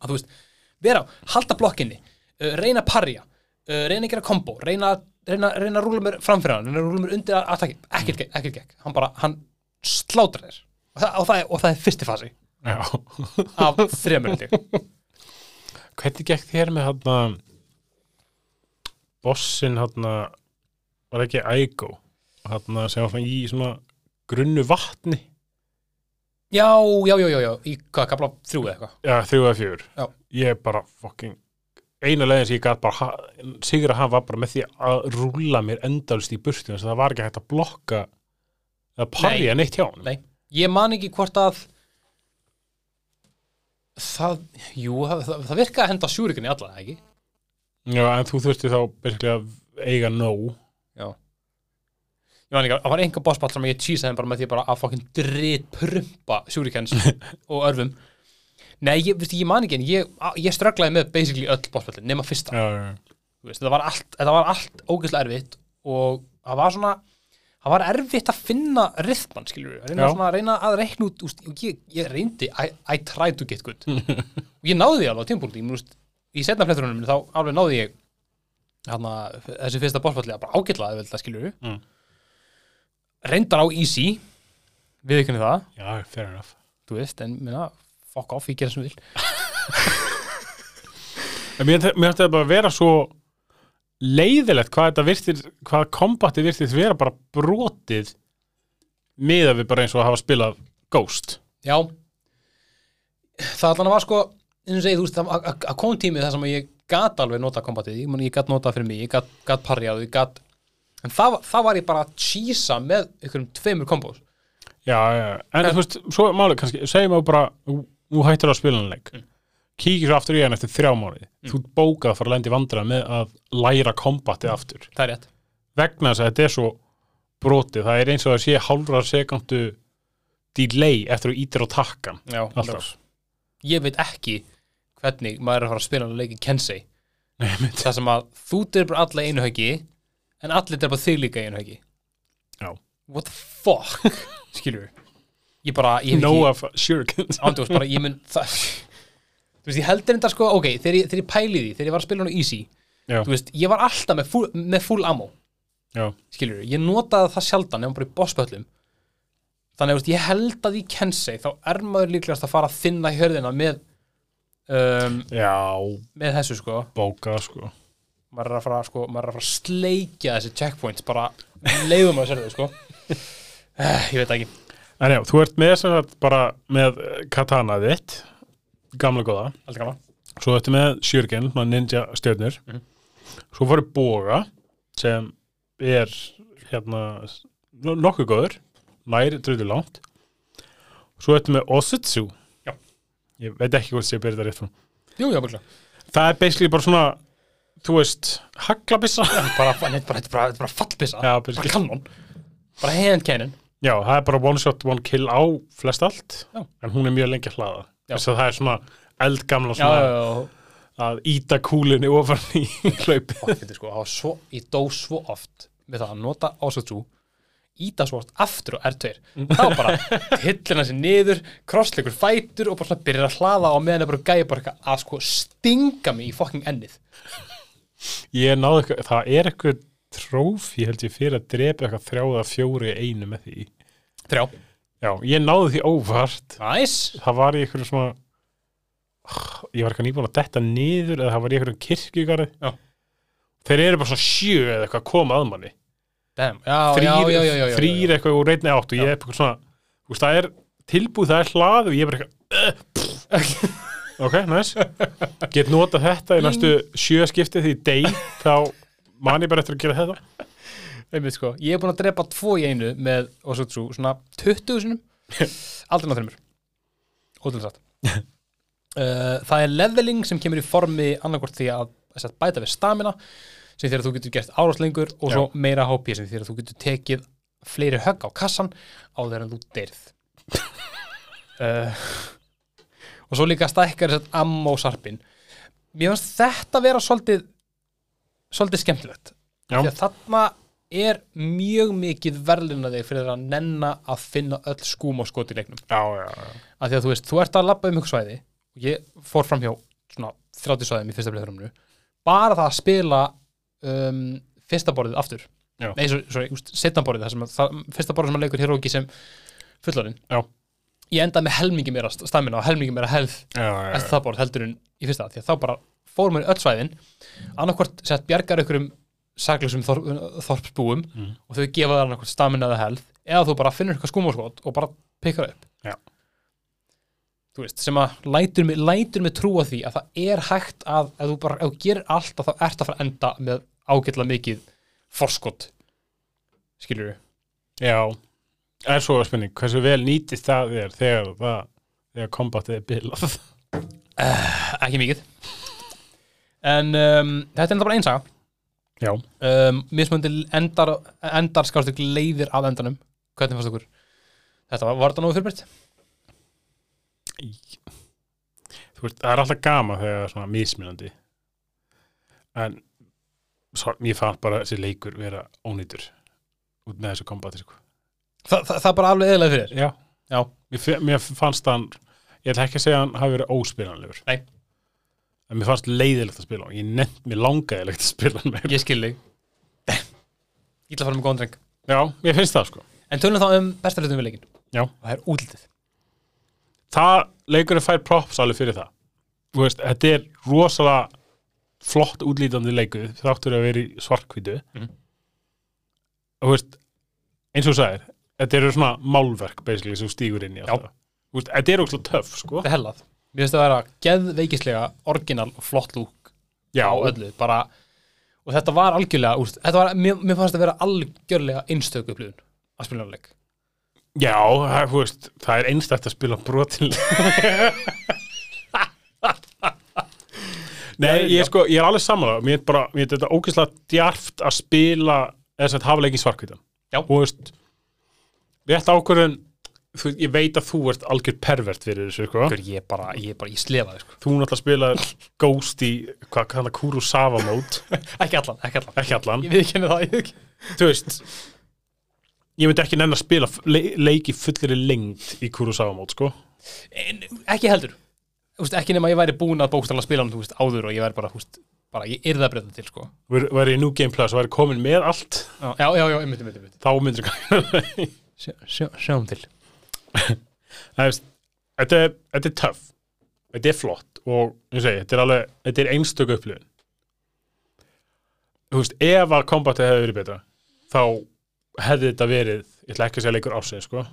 Að þú veist, vera halda blokkinni, uh, reyna að parja uh, reyna að gera kombo, reyna, reyna, reyna að rúla mér framfyrir hann, reyna að rúla mér undir að attaki, ekkert gekk, ekkert gekk, hann bara hann slátrar þér. Og það, og það, er, og það er fyrsti fasi. Af ég. hvernig gekk þér með hann bossin hann var ekki Ægó þarna sem var svona í svona grunnu vatni? Já, já, já, já, já, í hvað, kapla þrjú eða eitthvað? Já, þrjú eða fjögur. Já. ég bara fucking eina leiðin sem ég gæt bara ha- sigra hann var bara með því að rúlla mér endalist í burtu þess að það var ekki hægt að blokka eða parja neitt hjá hann Nei, ég man ekki hvort að það, jú, það, það, það virkaði að henda sjúrikunni alla, eða ekki? já, en þú þurfti þá basically að eiga nóg Já. Ég man ekki, það var einhver bossball sem ég tísaði bara með því bara að fokkin dritt prumpa sjúrikens <laughs> og örfum Nei, ég, veistu, ég man ekki en ég, ég strögglaði með basically öll bossballin nema fyrsta. Já, já, veist, þetta var allt, þetta var allt ógeðslega erfitt og það var svona það var erfitt að finna rithman skilur við, reyna, svona, reyna að reikna út úst, ég, ég reyndi, I, I tried to get good. <laughs> Og ég náði því alveg á tímpúlti úst, í setna fletturunum þá alveg náði ég hana, þessi fyrsta að bara ágætlaði vel það skilur Mm. reyndar á easy við ekki það, já, fair enough. Þú veist en minna, fuck off, ég gera sem ég vil. <laughs> En mér mér ætti það bara að vera svo leiðilegt hvað þetta virtir hvað kombati virtist vera bara brotið miða við bara eins og að hafa spilað Ghost. Já. Það allan var sko eins og segið, þú veist, það- að- að að kom tími þar sem að ég gat alveg nota kombatið, ég, ég gat notað fyrir mig ég gat, gat parjað, ég gat en það, það var ég bara að cheesa með einhverjum tveimur kombos. Já, já, en þú veist, svo málið kannski, segjum við bara, þú- þú hættir að spila hann leik, mm. kíkir svo aftur í hann eftir þrjá mánuði, þú ert bókað að fara að lendi vandræða með að læra kombatið aftur, Það er rétt. Vegna þess að þetta er svo brotið, það er eins og að sé hálfra sekundu delay eftir að ítir á takkan. Ég veit ekki hvernig maður er að fara að spila leiki Kensei Nei, mynd. það sem að þú bara alla einu höggi en allir bara þig líka einu höggi. Já. What the fuck? <laughs> Skilur ég bara, ég hef No ekki of shurikens. ándjóðs bara, ég mun það <laughs> þú veist, ég heldur þetta sko, ok, þegar ég, þegar ég pæli því þegar ég var að spila hann á easy, Já, þú veist ég var alltaf með full, með full ammo. Já, skilur, ég notaði það sjaldan nefnum bara í bosspöllum þannig að ég held að í Kensei þá er maður líklegast að fara að þinna í hörðina með um, já, með þessu sko. Bókað, sko. maður er að fara, sko, maður er að fara að sleikja þessi checkpoints bara leiðum að sér þau sko. Eh, ég veit ekki. En já, þú ert með þess að bara með eh, katana þitt, gamla góða, Allt gaman svo ertu með shuriken, svona ninja stjörnur. Mhm. svo fóru boga sem er hérna no- nokkuð góður nær dröðu langt. Svo ertu með Osutsu. Ég veit ekki hvort sé að byrja þetta rétt frá Jú, já, bara það er basically bara svona þú veist, haglabissa. Já, bara, bara, bara, bara, bara fallbissa. Já, bara basically. kannon. Bara hand cannon. Það er bara one shot, one kill á flest allt, Já. en hún er mjög lengi að hlaða. Já. þess að það er svona eldgamla já, svona já, já, að íta kúlunni ofan í hlaupi og þetta sko, það var svo, ég dó svo oft með það að nota Osutsu íta svo oft aftur og R2 þá bara hillina sér niður krossleikur fætur og bara svona byrjar að hlaða og meðan er bara gæja bara eitthvað að sko stinga mig í fucking ennið Ég náði eitthvað, það er eitthvað trófi held ég fyrir að drepa eitthvað þrjáða fjóri einu með því. þrjá, Já, ég náði því óvart. næs Það var í eitthvað svona, ég var eitthvað nýbúin að detta niður eða það var í eitthvað kirkjugarði. Þeir eru bara svona sjö eða eitthvað að koma að manni. Damn. Já, Þrýr, eitthvað úr reyndni átt og ég er eitthvað svona, þú veist, það er tilbúð, það er hlað og ég er bara eitthvað, ok, nice. Get nota þetta í næstu sjö skipti því deg, þá man ég bara eftir að gera þetta. Einmitt, sko. Ég er búin að drepa tvo í einu með Osutsu, svona 20 sinum <laughs> aldrei náð þreymur ótrúlega satt <laughs> uh, það er leveling sem kemur í formi annarkvort því að bæta við stamina sem að þú getur gert áráslengur og svo meira HP sem að þú getur tekið fleiri högg á kassan á þegar þú deyrð. Uh, <laughs> og svo líka stækkar þess að ammo sarpin. Mér finnst þetta vera svolítið svolítið skemmtilegt. Já. því að þarna er mjög mikið verðluna þig fyrir að nenna að finna öll skúm og skot í leiknum. Já, já, já. að því að þú veist, þú ert að labba um ykkur svæði og ég fór fram hjá svona 30 svæðum í fyrsta bleithurumnu bara það að spila um, fyrsta borðið aftur Já. nei, sorry, setna borðið það sem að, það, fyrsta borðið sem að leikur hér og ekki sem fullorinn Já. ég endaði með helmingi meira stamina og helmingi meira helð eftir það borð heldur en í fyrsta því að þá bara fórum við öll svæðin annarkvort sett bjargar ykkur um saklusum þor, þorpsbúum Mm. og þau gefa þar einhvern stamina eða health eða þú bara finnur eitthvað skúmaskot og bara pikkar upp Já. þú veist, sem að lætur mig, lætur mig trúa því að það er hægt að ef þú bara, ef þú gerir allt þá ert að fara að enda með ágætlega mikið forskot skilur við Já, er svo að spurning, hversu vel nýtist það þér þegar það, þegar kombatið er bilað? ekki mikið. En um, þetta er enda bara einsaga Já, um, mismöndi endar, endar skástu leiðir af endanum. Hvernig fannst okkur þetta var, var þetta nógu fyrirbært? þú veist, það er alltaf gama þegar það er svona mismunandi. En ég fann bara þessi leikur vera ónýtur út með þessu kombati sko. Þa, það, það bara alveg eðlega fyrir Já, Já. Mér, mér fannst hann ég ætla ekki að segja hann hafi verið óspilanlegur Nei. en mér fannst leiðilegt að spila ég nefnt, mér langaði að spila hann meira. ég skil þig ég ætla að fara með góðan dreng Já, mér finnst það sko en tölum þá um besta hlutum við leikin Já. og það er útlitið það leikurinn fær props alveg fyrir það Þú veist, þetta er rosalega flott útlítandi leikur þáttur að vera í svarkvítu Mhm. og þú veist eins og þú sagðir, þetta eru svona málverk basically sem þú stígur inn í alltaf. Þú veist, þetta er óslega töff sko. Þetta er hellað. Mér finnst það að vera geðveikislega orginal og flott lúk Já, öllu bara og þetta var algjörlega úst, þetta var, mér, mér fannst það vera algjörlega einstöku upplifun að spila leik. Já það, veist, það er einstætt að spila brotin <laughs> Nei, ég, sko, ég er alveg mér er bara, mér er þetta ógeðslega djarft að spila þess að hafa leikin svarkvítan Já. og þú veist rétt ákvörðun þú, ég veit að þú ert algjör pervert fyrir þessu sko. Ég er bara, ég bara í slefaði sko. þú náttúrulega spilaði Ghost í hvað að Kurosawa mode <laughs> ekki allan, ekki allan ekki allan, ég við það, ég við þú veist ég myndi ekki nenn að spila le leiki fullir lengt í Kurosawa mode sko. en, ekki heldur Úst, ekki nema að ég væri búin að bókstala spila hann veist, áður og ég væri bara, úst, bara ég yrði að breyta til sko. Væri í New Game Plus og væri komin með allt. Já, já, já, já, einmitt, einmitt, einmitt. þá myndir <laughs> ekki Sjá, sjá, sjáum til. <laughs> Það veist, þetta er, þetta er töff. Þetta er flott og ég segi, þetta er alveg, þetta er einstöku upplifun. Þú veist, ef að kombatið hefði verið betra þá hefði þetta verið ég ætla ekki að segja leikur ásins, sko.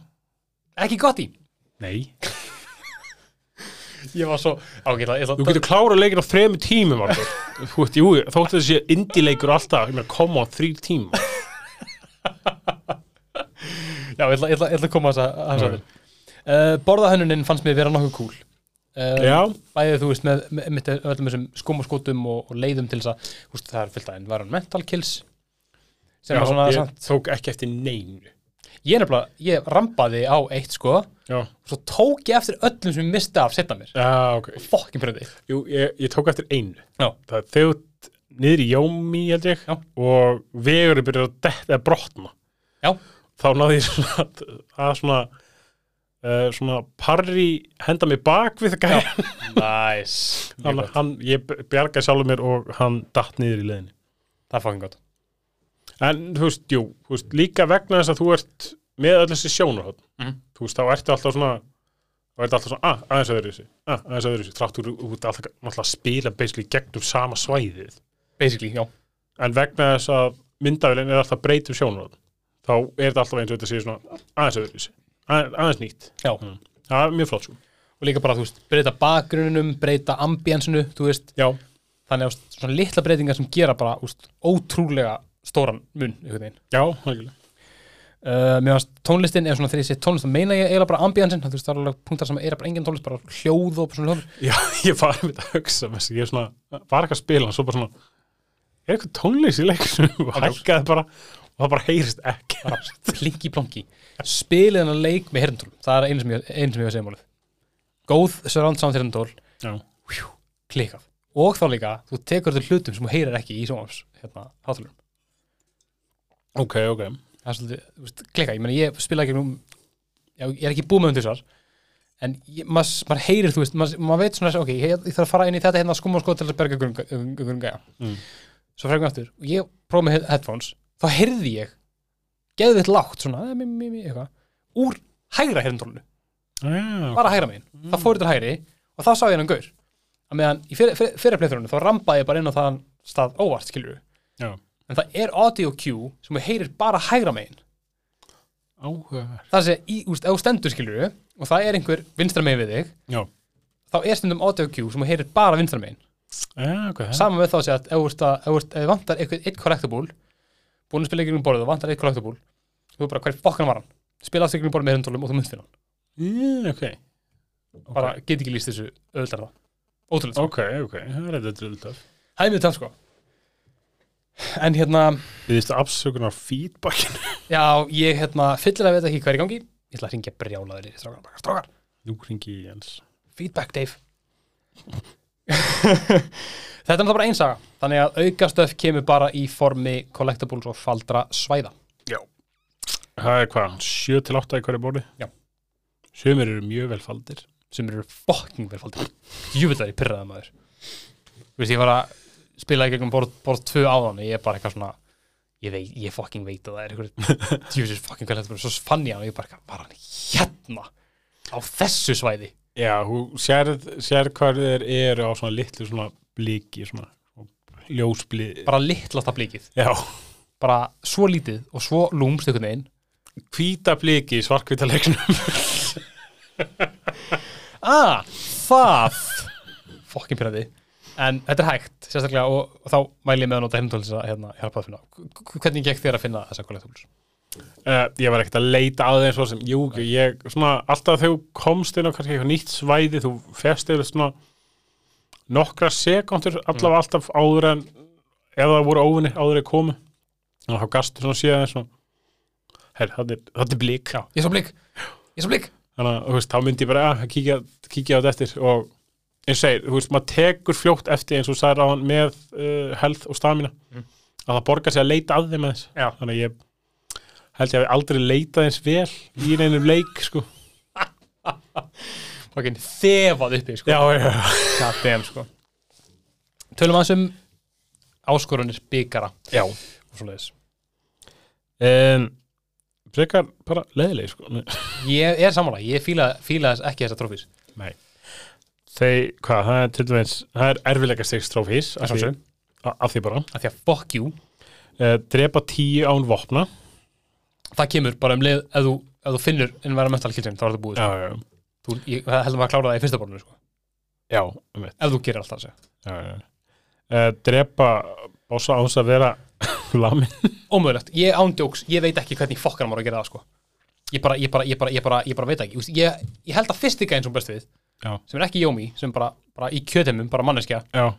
Ekki gott í. Nei, ég var svo ágætla ég þú getur klárað leikin á þremu tímum þú veist, jú, þóttu þessi indie leikur alltaf, ég koma á þrý tíma já, ég ætla, ég ég að koma að þess að Já. uh, borðahönnunin fannst mér vera nokkuð cool. Uh, já, bæðið þú veist með, með, með öllum þessum skum og skotum og, og leiðum til þess að veist, það er fyllt að environmental kills sem já er svona ég samt tók ekki eftir neinu ég er nefnilega, ég rampaði á eitt sko. Já, svo tók ég eftir öllum sem ég misti af setna mér. Já, ok. Fokkin fyrir því jú, ég, ég tók eftir einu. Já. það er þegar niður í Jómi, held ég Já. og vegurinn byrjar að detta að brotna. Já. þá náði ég svona að svona uh, svona parri henda mig bak við það gæja nice. Hann, hann, ég bjarga sjálfur mér og hann datt niður í leðinni það er fokkin gott en þú veist, jú, þú veist, líka vegna þess að þú ert með öll þessi sjónarhótt Mhm. þú veist, þá ertu alltaf svona þá ertu alltaf svona, að, aðeins öðru þessi að, aðeins öðru þessi, þráttur ert alltaf náttúrulega að spila basically gegnum sama svæðið. Basically, já. En vegna þess að myndavélinn er alltaf breytum sjónarhótt þá er þetta alltaf eins og þetta sé svona aðeins öðru þessi, aðeins, aðeins nýtt. Já. Mm. það er mjög flott svo og líka bara, þú veist, breyta bakgruninum breyta ambiensinu, þú veist. Já, þannig að svona litla breytingar sem gera bara veist, ótrúlega stóran mun já, algjörlega. Uh, mér varst tónlistin, eða svona þegar ég sé tónlist þá meina ég eiginlega bara ambiensin, þú veist, það er alveg punktar sem er bara engin tónlist, bara hljóð og svona hljóð. Já, <laughs> ég var að hugsa með þess, ég er svona, var ekki að spila og svo bara svona, er eitthvað tónlist í leikinu <laughs> og hækkaði bara og það bara heyrist ekki bara <laughs> plinki plonki spilið hennar leik með herndól það er einu sem ég, einu sem ég var að segja málið. Góð surround sound herndól já, klikkað. Og þá líka, þú tekur þetta hlutum sem þú heyrir ekki í sjónvars hérna, hátalurum ok, ok. Það er svolítið, þú veist, klikkað, ég meina ég spila ekki um já, ég er ekki búið með undir svar. En ég- maður maður heyrir, þú veist, maður maður veit svona, ok, ég, ég þarf að fara inn í þetta hérna skum og sko til að berga einhverjum gæja Mm. svo frækum aftur, og ég prófa með headphones, þá heyrði ég geðvitt lágt, svona, eh, mi, mi, mi, eitthvað úr hægra herndólinu já, bara hægra megin, það fór þetta hægri og þá sá ég hann gaur. Að meðan í fyrir, fyrir, fyrir playthroughnum þá rampaði ég bara inn á þann stað óvart, skilur Já. En það er audio cue sem þú heyrir bara hægra megin Áhugaverð. það sé, í, úst, ef þú stendur skilur og það er einhver vinstra megin við þig Já. þá er stundum audio cue sem þú heyrir bara vinstra megin Já, ok. saman með þá sé að ef þú ert að- ef þú ert- ef þið vantar eitthvað eitt collectible búin að spila ykkur um borðið og vantar eitt collectible þú er bara hver fokkan var hann spila aftur ykkur um borðið með hundólum og þú myndir hann Mm, ok. bara get ekki líst þessu öðuldar það ótrúlega sko. Ok, ok. Það er þetta dröldar. það er mjög töf sko en hérna Við þýstu afsökunar feedbackinu. <laughs> já ég hérna fyllilega veit ekki hvað er í gangi ég ætla að ringja brjálaður í strákar strákar Nú ringi ég Jens. feedback Dave <laughs> þetta er náttúrulega bara einsaga þannig að aukastöf kemur bara í formi collectibles og faldra svæða Það er hvað, 7 til 8 í hverju borði? Já. Sumir eru mjög velfaldir. sem eru fucking velfaldir júvillar í pyrraða maður Þú veist, ég var að spila í gegnum borð tvö áðan og ég er bara eitthvað svona ég, veit, ég fucking veit að það er eitthvað <laughs> djúsis fucking vel þetta svo fann ég hann og ég bara eitthvað, var hann hérna? Á þessu svæði? Já, þú sérð, sérð hvað þeir eru á svona litlu svona bliki, svona ljósbliki. bara litlasta blíkið, Já, bara svo lítið og svo lúmst einhvern veginn. Hvíta bliki í svarkvita leiknum. <laughs> ah, það! Fucking pyrraði en þetta er hægt, sérstaklega og, og þá mæli ég með að nota heimtólis að hérna, hjálpa að finna hvernig gekk þér að finna þessa collectibles? Uh, ég var ekkert að leita að þeim svo sem, jú, ég, svona, alltaf þegar þú komst inn á kannski eitthvað nýtt svæði, þú fest eða svona nokkra sekundur, allavega alltaf áður en, eða það voru óvinni áður en komu, og þá gastu svona síðan svona, herr, þetta er, er blík, ég svo blík, ég svo blík þannig að, þú veist, þá myndi ég bara að kíkja, kíkja á þetta eftir. Og eins og segir, þú veist, maður tekur fljótt eftir eins og sagðir á hann með uh, health og stamina, Mm. að það borgar sig að leita að þeim aðeins, Já. þannig að ég held ég að aldrei leitað eins vel í neinum leik, sko <laughs> fucking þefað uppi sko. Já, já, God damn, sko. tölum aðeins um áskorunir byggara já. og svoleiðis En frekar bara leðileg, sko ég er sammála, ég fíla, fíla þess ekki þessa trófís Nei. Þeir, hvað, það er til dæmis, það er erfilega stegs trófís af, af því bara. af því að fuck you Uh, drepa tíu án vopna. það kemur bara um leið ef þú, ef þú finnur environmental killing þá er það búið sko. Já, já, þú, ég heldur maður að klára það í fyrsta borðinu sko. já, um veit. ef þú gerir alltaf þessu. Uh, drepa bása án þess að vera <laughs> lamin. ómögulegt, ég ándjóks, ég veit ekki hvernig fokkar maður að gera það sko. ég, bara, ég, bara, ég, bara, ég, bara, ég bara veit ekki ég, ég held að fyrst eins og best við Já. sem er ekki Jómi, sem bara, bara í kjötemum bara manneskja, Já.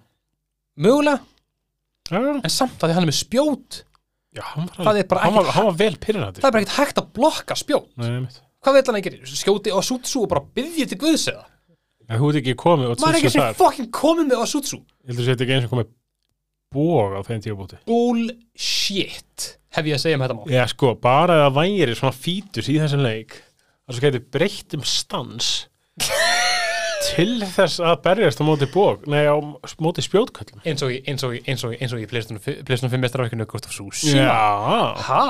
mögulega en samt að því hann er með spjót já hann, var, Það er bara hann, var, hann var vel pyrrandi. það er bara ekkert hægt að blokka spjót Nei, einmitt. hvað veit hann að gera, skjóti og sútsú og bara byggja til guðs eða En þú ert ekki komið og maður er ekki þessu sem þar. fokkin komið með á sútsú Ég heldur að þetta ekki eins og komið bóg á þeim tíubúti. bullshit hef ég að segja um þetta mál Já, sko, bara að væri svona fítus í þessum leik að svo getur breytt um stans til þess að berjast á móti bók, nei, á móti spjótköllum. eins og í, eins og í, eins og í, eins og í Playstation 5 mestarverkinu Gustaf Sús Já, ha,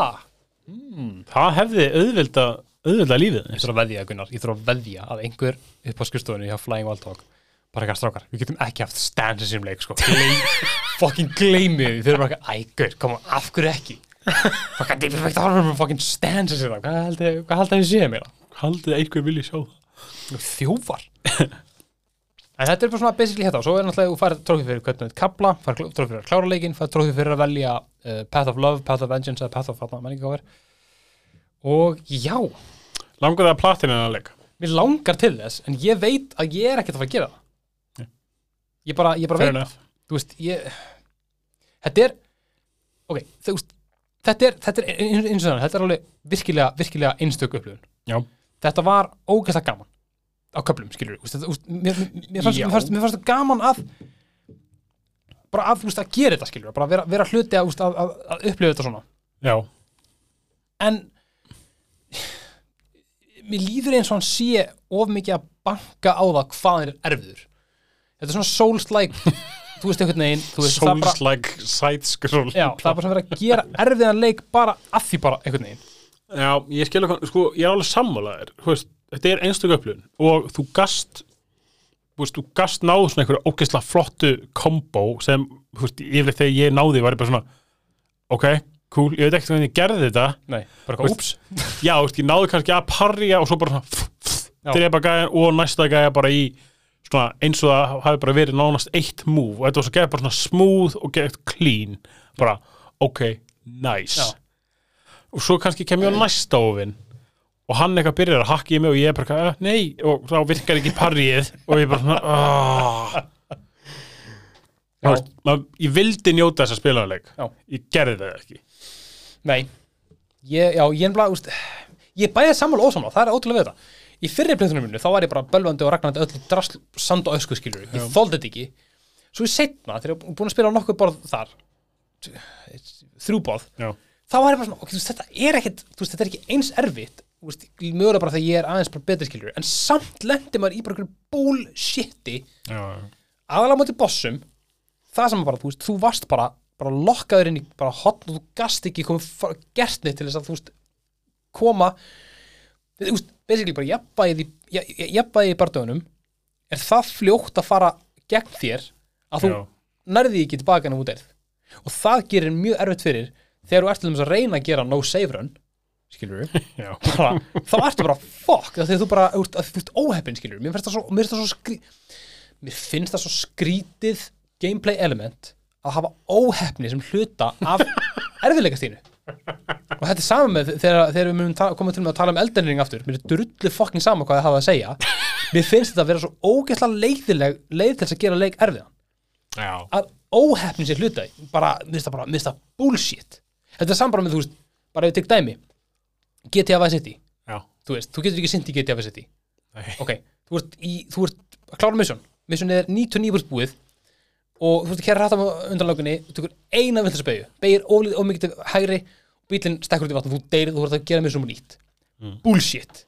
það hefði auðvelda, auðvelda lífið. ég þurf að veðja Gunnar, ég þurf að veðja að einhver upp á skrifstofunni hjá Flying Wild Talk bara eitthvað strákar, við getum ekki haft stances sem leik sko, <laughs> fucking gleymið þau eru bara eitthvað, ægur, koma, af hverju ekki? Deep effect horror með fucking stances sem leik, hvað haldið hvað haldið að ég sé mér Haldið einhver vilji sjá það. þjófar <laughs> en þetta er bara svona basically þetta og svo er náttúrulega þú færð trófið fyrir hvernig þetta kabla færð trófið fyrir að klára leikinn, færð trófið fyrir að velja uh, Path of Love, Path of Vengeance eða Path of Fatna, menn ekki hvað er. Og já, Langar það að platina að leika? mér langar til þess en ég veit að ég er ekkert að fara að gera það. Ég bara, ég bara Fair veit. enough. þú veist, ég þetta er ok, þú þetta er, þetta er eins og þannig, þetta er alveg virkilega, virkilega einstök upplifun. Já. þetta var ógæslega gaman á köflum, skilur úst, mér, mér, fannst, það gaman að bara að, þú veist, að gera þetta, skilur bara vera, vera hluti að, úst, að, að, að upplifa þetta svona. Já, en mér líður eins og hann sé of mikið að banka á það hvað hann er erfiður. Þetta er svona souls-like <laughs> þú veist einhvern veginn þú veist, það er bara, Souls-like side-scroll. er bara svona verið að gera erfiðan leik bara að því bara einhvern veginn Já, ég skil að, sko, ég er alveg sammálaðir, þú veist, þetta er einstök upplifun og þú gast, þú veist, þú gast náðu svona einhverju ógeðslega flottu kombo sem, þú veist, yfirleitt þegar ég náði var ég bara svona, ok, cool, ég veit ekkert hvernig ég gerði þetta Nei, bara eitthvað, úps já, þú veist, ég náði kannski að parja og svo bara svona Já. drepa gæjan og næsta gæja bara í svona eins og það hafi bara verið nánast eitt move og þetta var svo gæja bara svona smooth og gett clean bara, ok, nice Já. Og svo kannski kem ég á næsta ofin og hann eitthvað byrjar að hakka í mig og ég er bara, "Eh, nei, og þá virkar ekki parrið. Og ég bara svona "Ah." Veist, maður- ég vildi njóta þessa spilaðarleik. Ég gerði það ekki. Nei, ég, já, ég er bara, úst, ég er bæðið sammála og ósammála, það er ótrúlega við þetta. Í fyrri plötunum mínu, þá var ég bara bölvandi og ragnandi öllu drasl, sand og ösku skilur, ég þóldi þetta ekki. Svo í setna, þegar ég er búin að spila nokkuð borð þar, þrjú borð, Já. Þá var ég bara svona, ok, veist, þetta er ekkit, veist, þetta er ekki eins erfitt, veist, mögulega bara þegar ég er aðeins bara betri skilur, en samt lendi maður í bara einhverju bullshiti, aðalega móti bossum það sem bara, þú veist, þú varst bara bara lokkaður inn í bara hotn og þú gast ekki komið fara- gert neitt til þess að þú veist koma þú veist, basically bara jafnbæðið í ja- ja- jafnbæðið í bardögunum er það fljótt að fara gegn þér að þú Já. nærði ekki tilbaka en þú derð og það gerir mjög erfitt fyrir þegar þú ert til þess að reyna að gera no save run skilur við <laughs> þá ertu bara fuck þegar þú bara, þú ert, óheppin skilur mér finnst það svo, mér finnst það svo skrí, mér finnst það svo skrítið gameplay element að hafa óheppni sem hluta af <laughs> erfiðleikastínu og þetta er saman með þegar, þegar við koma til að tala um eldenring aftur mér er drullu fokking sama hvað það hafa að segja. Mér finnst þetta að vera svo ógeðslega leiðileg leið til þess að gera leik erfiðan. Já, að óheppnin sé hluta bara, mér finnst það bara, mér finnst það bullshit þetta er saman bara með, þú veist, bara ef ég tek dæmi GTA Vice City. Já. þú veist, þú getur ekki sint í GTA Vice City. Nei. ok, þú ert, í, þú ert að klára mission. Mission er 99% búið og þú ert að kæra rætt á undanlögunni þú tekur eina beigju beigir oflið og mikið til hægri bílinn stekkur út í vatn og þú deyrið, þú ert að gera mission nýtt. Bullshit.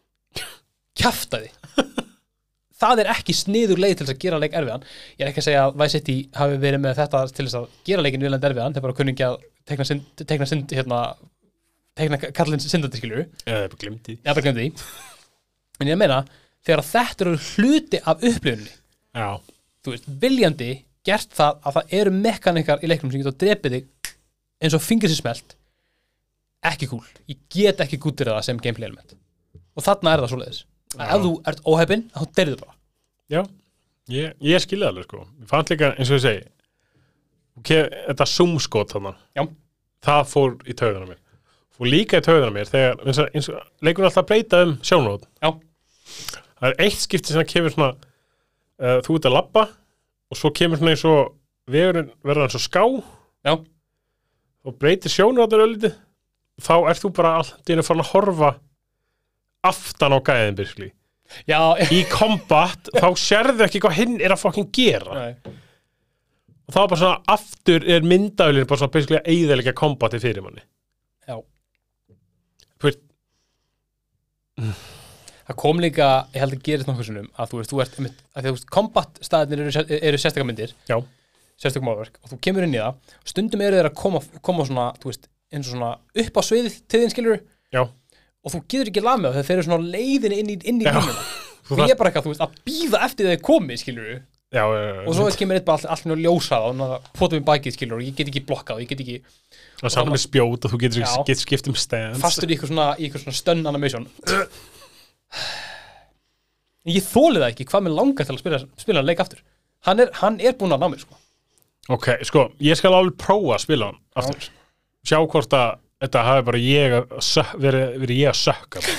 Kjaftaði. <laughs> Það er ekki sniður leið til þess að gera leik erfiðan. Ég er ekki að segja að Vice City hafi verið með þetta til þess að gera leikin viljandi erfiðan er bara kunningi að tekna synd, tekna synd hérna, tekna kallinn syndandi skilur Eða það bara glimti ég bara glemdi en ég meina, þegar þetta eru hluti af upplifunni, Já, þú veist, viljandi gert það að það eru mekanikar í leiknum sem geta drepið þig eins og fingir sér smelt ekki cool, ég get ekki gútir það sem gameplay element. Og þarna er það svoleiðis. Að ef þú ert óheppin, þá deyrið bara. Já. Ég, ég skilði alveg sko. Ég fann líka, eins og ég segi okay, Þetta zoomskot þarna Já. Það fór í taugana mér Fór líka í taugana mér Þegar, eins og, eins og, leikur alltaf að breyta um sjónrót Já. Það er eitt skipti sem kemur svona uh, Þú ert að labba Og svo kemur svona eins og verður eins og ská Já. Og breytir sjónrótur ölliti Þá ert þú bara alltaf Þínu farin að horfa Aftan á gæðin byrskli já, í kombat þá sérðu ekki hvað hinn er að fucking gera Nei. Og þá bara svona aftur er myndavlin bara svona basically að eigðalega kombati fyrir manni. Já. Þú veist, það kom líka, ég held að gerist nokkuð sinnum að þú veist, þú ert, að þú veist, combat staðinir eru, eru sérstakar myndir. Já, sérstökum áverk og þú kemur inn í það og stundum eru þeir að koma, koma svona, þú veist, eins og svona upp á sviðið til þín skilur já. Og þú getur ekki lag með það þegar þeir eru svona á leiðinni inn í, inn í Þú og ég er bara eitthvað, þú veist, að býða eftir þeir komi skilur já, já, og svo kemur eitt bara allt, mjög ljósað og potum í bakið skilur og ég get ekki blokkað og ég get ekki er saman með spjót og þú getur, Já. getur skipt um stance. Fastur í eitthvað svona, svona stönn animation. Ég þóli það ekki hvað mér langar til að spila, spila hann leik aftur. Hann er, hann er búinn að ná mér sko. ok, sko, ég skal alveg prófa að spila hann aftur. Sjá hvort að þetta hafi bara ég að verið, verið ég að sökka. <laughs>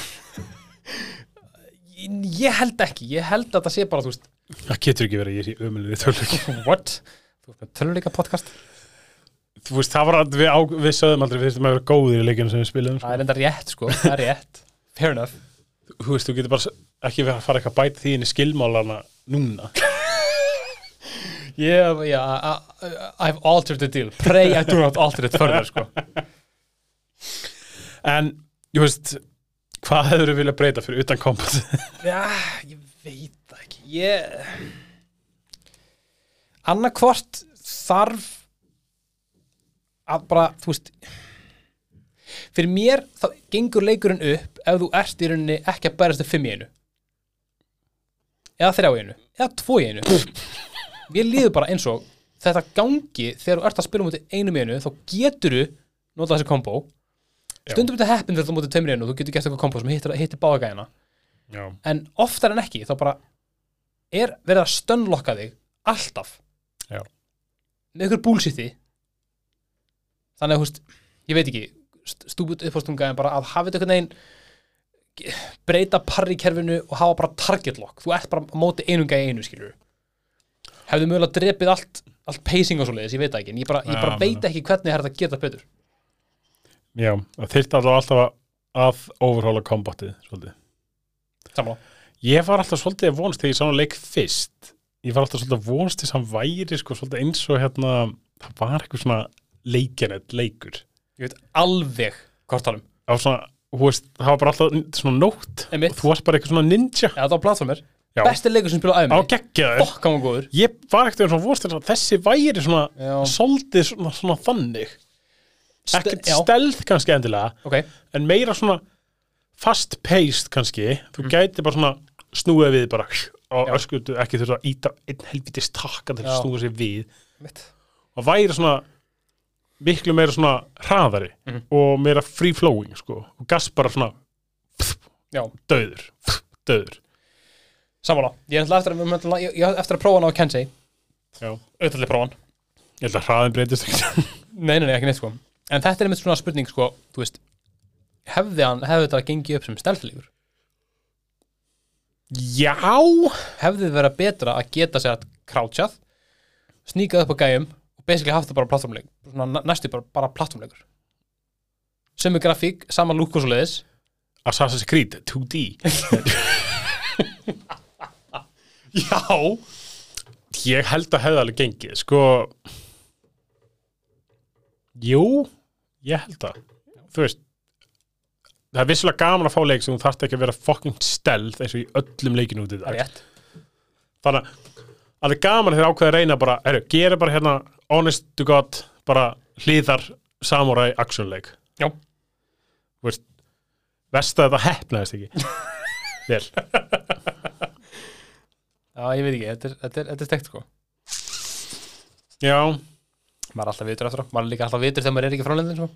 Ég held ekki, ég held að það sé bara þú veist, það getur ekki verið ég í ömulegri tölvöki <laughs> what? þú veist með töluleika podcast þú veist, það var að við, á, við sögðum aldrei við þurfum að vera góðir í leikinu sem við spilum sko. það er enda rétt sko, það er rétt fair enough þú veist, þú getur bara ekki verið að fara eitthvað að bæta því inn í skilmálana núna <laughs> yeah, yeah, I, I've altered the deal pray I do not alter it further sko. En, ég veist, hvað hefur þú viljað breyta fyrir utan kombat? <laughs> já, ég veit ekki. Ég annarkvort þarf að bara, þú veist fyrir mér þá gengur leikurinn upp ef þú ert í rauninni ekki að bærast þau fimm í einu. Eða þrjá í einu. Eða tvo í einu. Mér líður bara eins og þetta gangi þegar þú ert að spila þetta einum í einu þá getur þú nota þessi kombo stundum þetta heppin þegar þú mútið tveimur í einu og þú getur gert eitthvað kombo sem hittir, hittir báða gæðina Já, en oftar en ekki þá bara er verið að stönnlokka þig alltaf. Já. með ykkur búlsitti þannig að veist ég veit ekki, st- stúbut uppástunga en bara að hafa þetta einhvern veginn breyta parri kerfinu og hafa bara target lock, þú ert bara á móti einum gæði einu skilur hefðu mögulega drepið allt, allt pacing og svoleiðis, ég veit það ekki en ég bara, ég bara Já, veit ekki hvernig er þetta að geta betur. Já það þyrfti alltaf að, að overhóla kombatið svolítið. Samanlá, Ég var alltaf svolítið að vonast þegar ég sá hann leik fyrst ég var alltaf svolítið að vonast þess að hann væri sko, svolítið eins og hérna það var eitthvað svona leikjanett leikur. Ég veit alveg hvort talum, á svona, þú veist, það var bara alltaf svona nótt. Einmitt. og þú varst bara eitthvað svona ninja. Eða það var platformer Já. besti leikur sem spilaði á aðeins geggjaður. Fokk hann var góður. Ég var ekkert svona vonast þess að þessi væri svona Já. svolítið svona, svona þannig. Ekkert já, stelð kannski endilega ok, en meira svona fast paced kannski þú gæti bara svona snúið við bara og Mhm. Öskutu ekki þurfa að íta einn helvítist takka til að snúa sér við. Mitt og væri svona miklu meira svona hraðari Mhm. og meira free flowing sko. Og gas bara svona já, döður, döður samanlá, ég er eftir, að- ég, ég, eftir að prófa hann á Kensei Já. auðvitað að prófa hann ég held að hraðin breytist Nei, nei, nei, ekki neitt sko. En þetta er einmitt svona spurning sko. Þú veist Hefði hann, hefði þetta gengið upp sem stelðlegur já, Hefði þið verið betra að geta sér að krátsjað Sníkað upp á gæjum Og basically haft það bara plattformleik næstu bara, bara plattformleikur Sömu grafík, sama lúk og svo leiðis Assassin's Creed 2D <laughs> Já. Ég held að hefði alveg gengið sko. Jú ég held það. Þú veist það er vissulega gaman að fá leik sem þú þarft ekki að vera fucking stelð eins og í öllum leikinu út í Það dag þannig að það er gaman þegar ákveða að reyna bara, heru, gera bara hérna honest to god, bara hlýðar samurai actionleik Já. þú veist verst að þetta hefnaðist ekki. <laughs> Vel. Já, ég veit ekki, þetta er, þetta er, þetta er stekt sko. Já, Maður er alltaf vitur eftir á. Maður er líka alltaf vitur þegar maður er ekki frálendin sko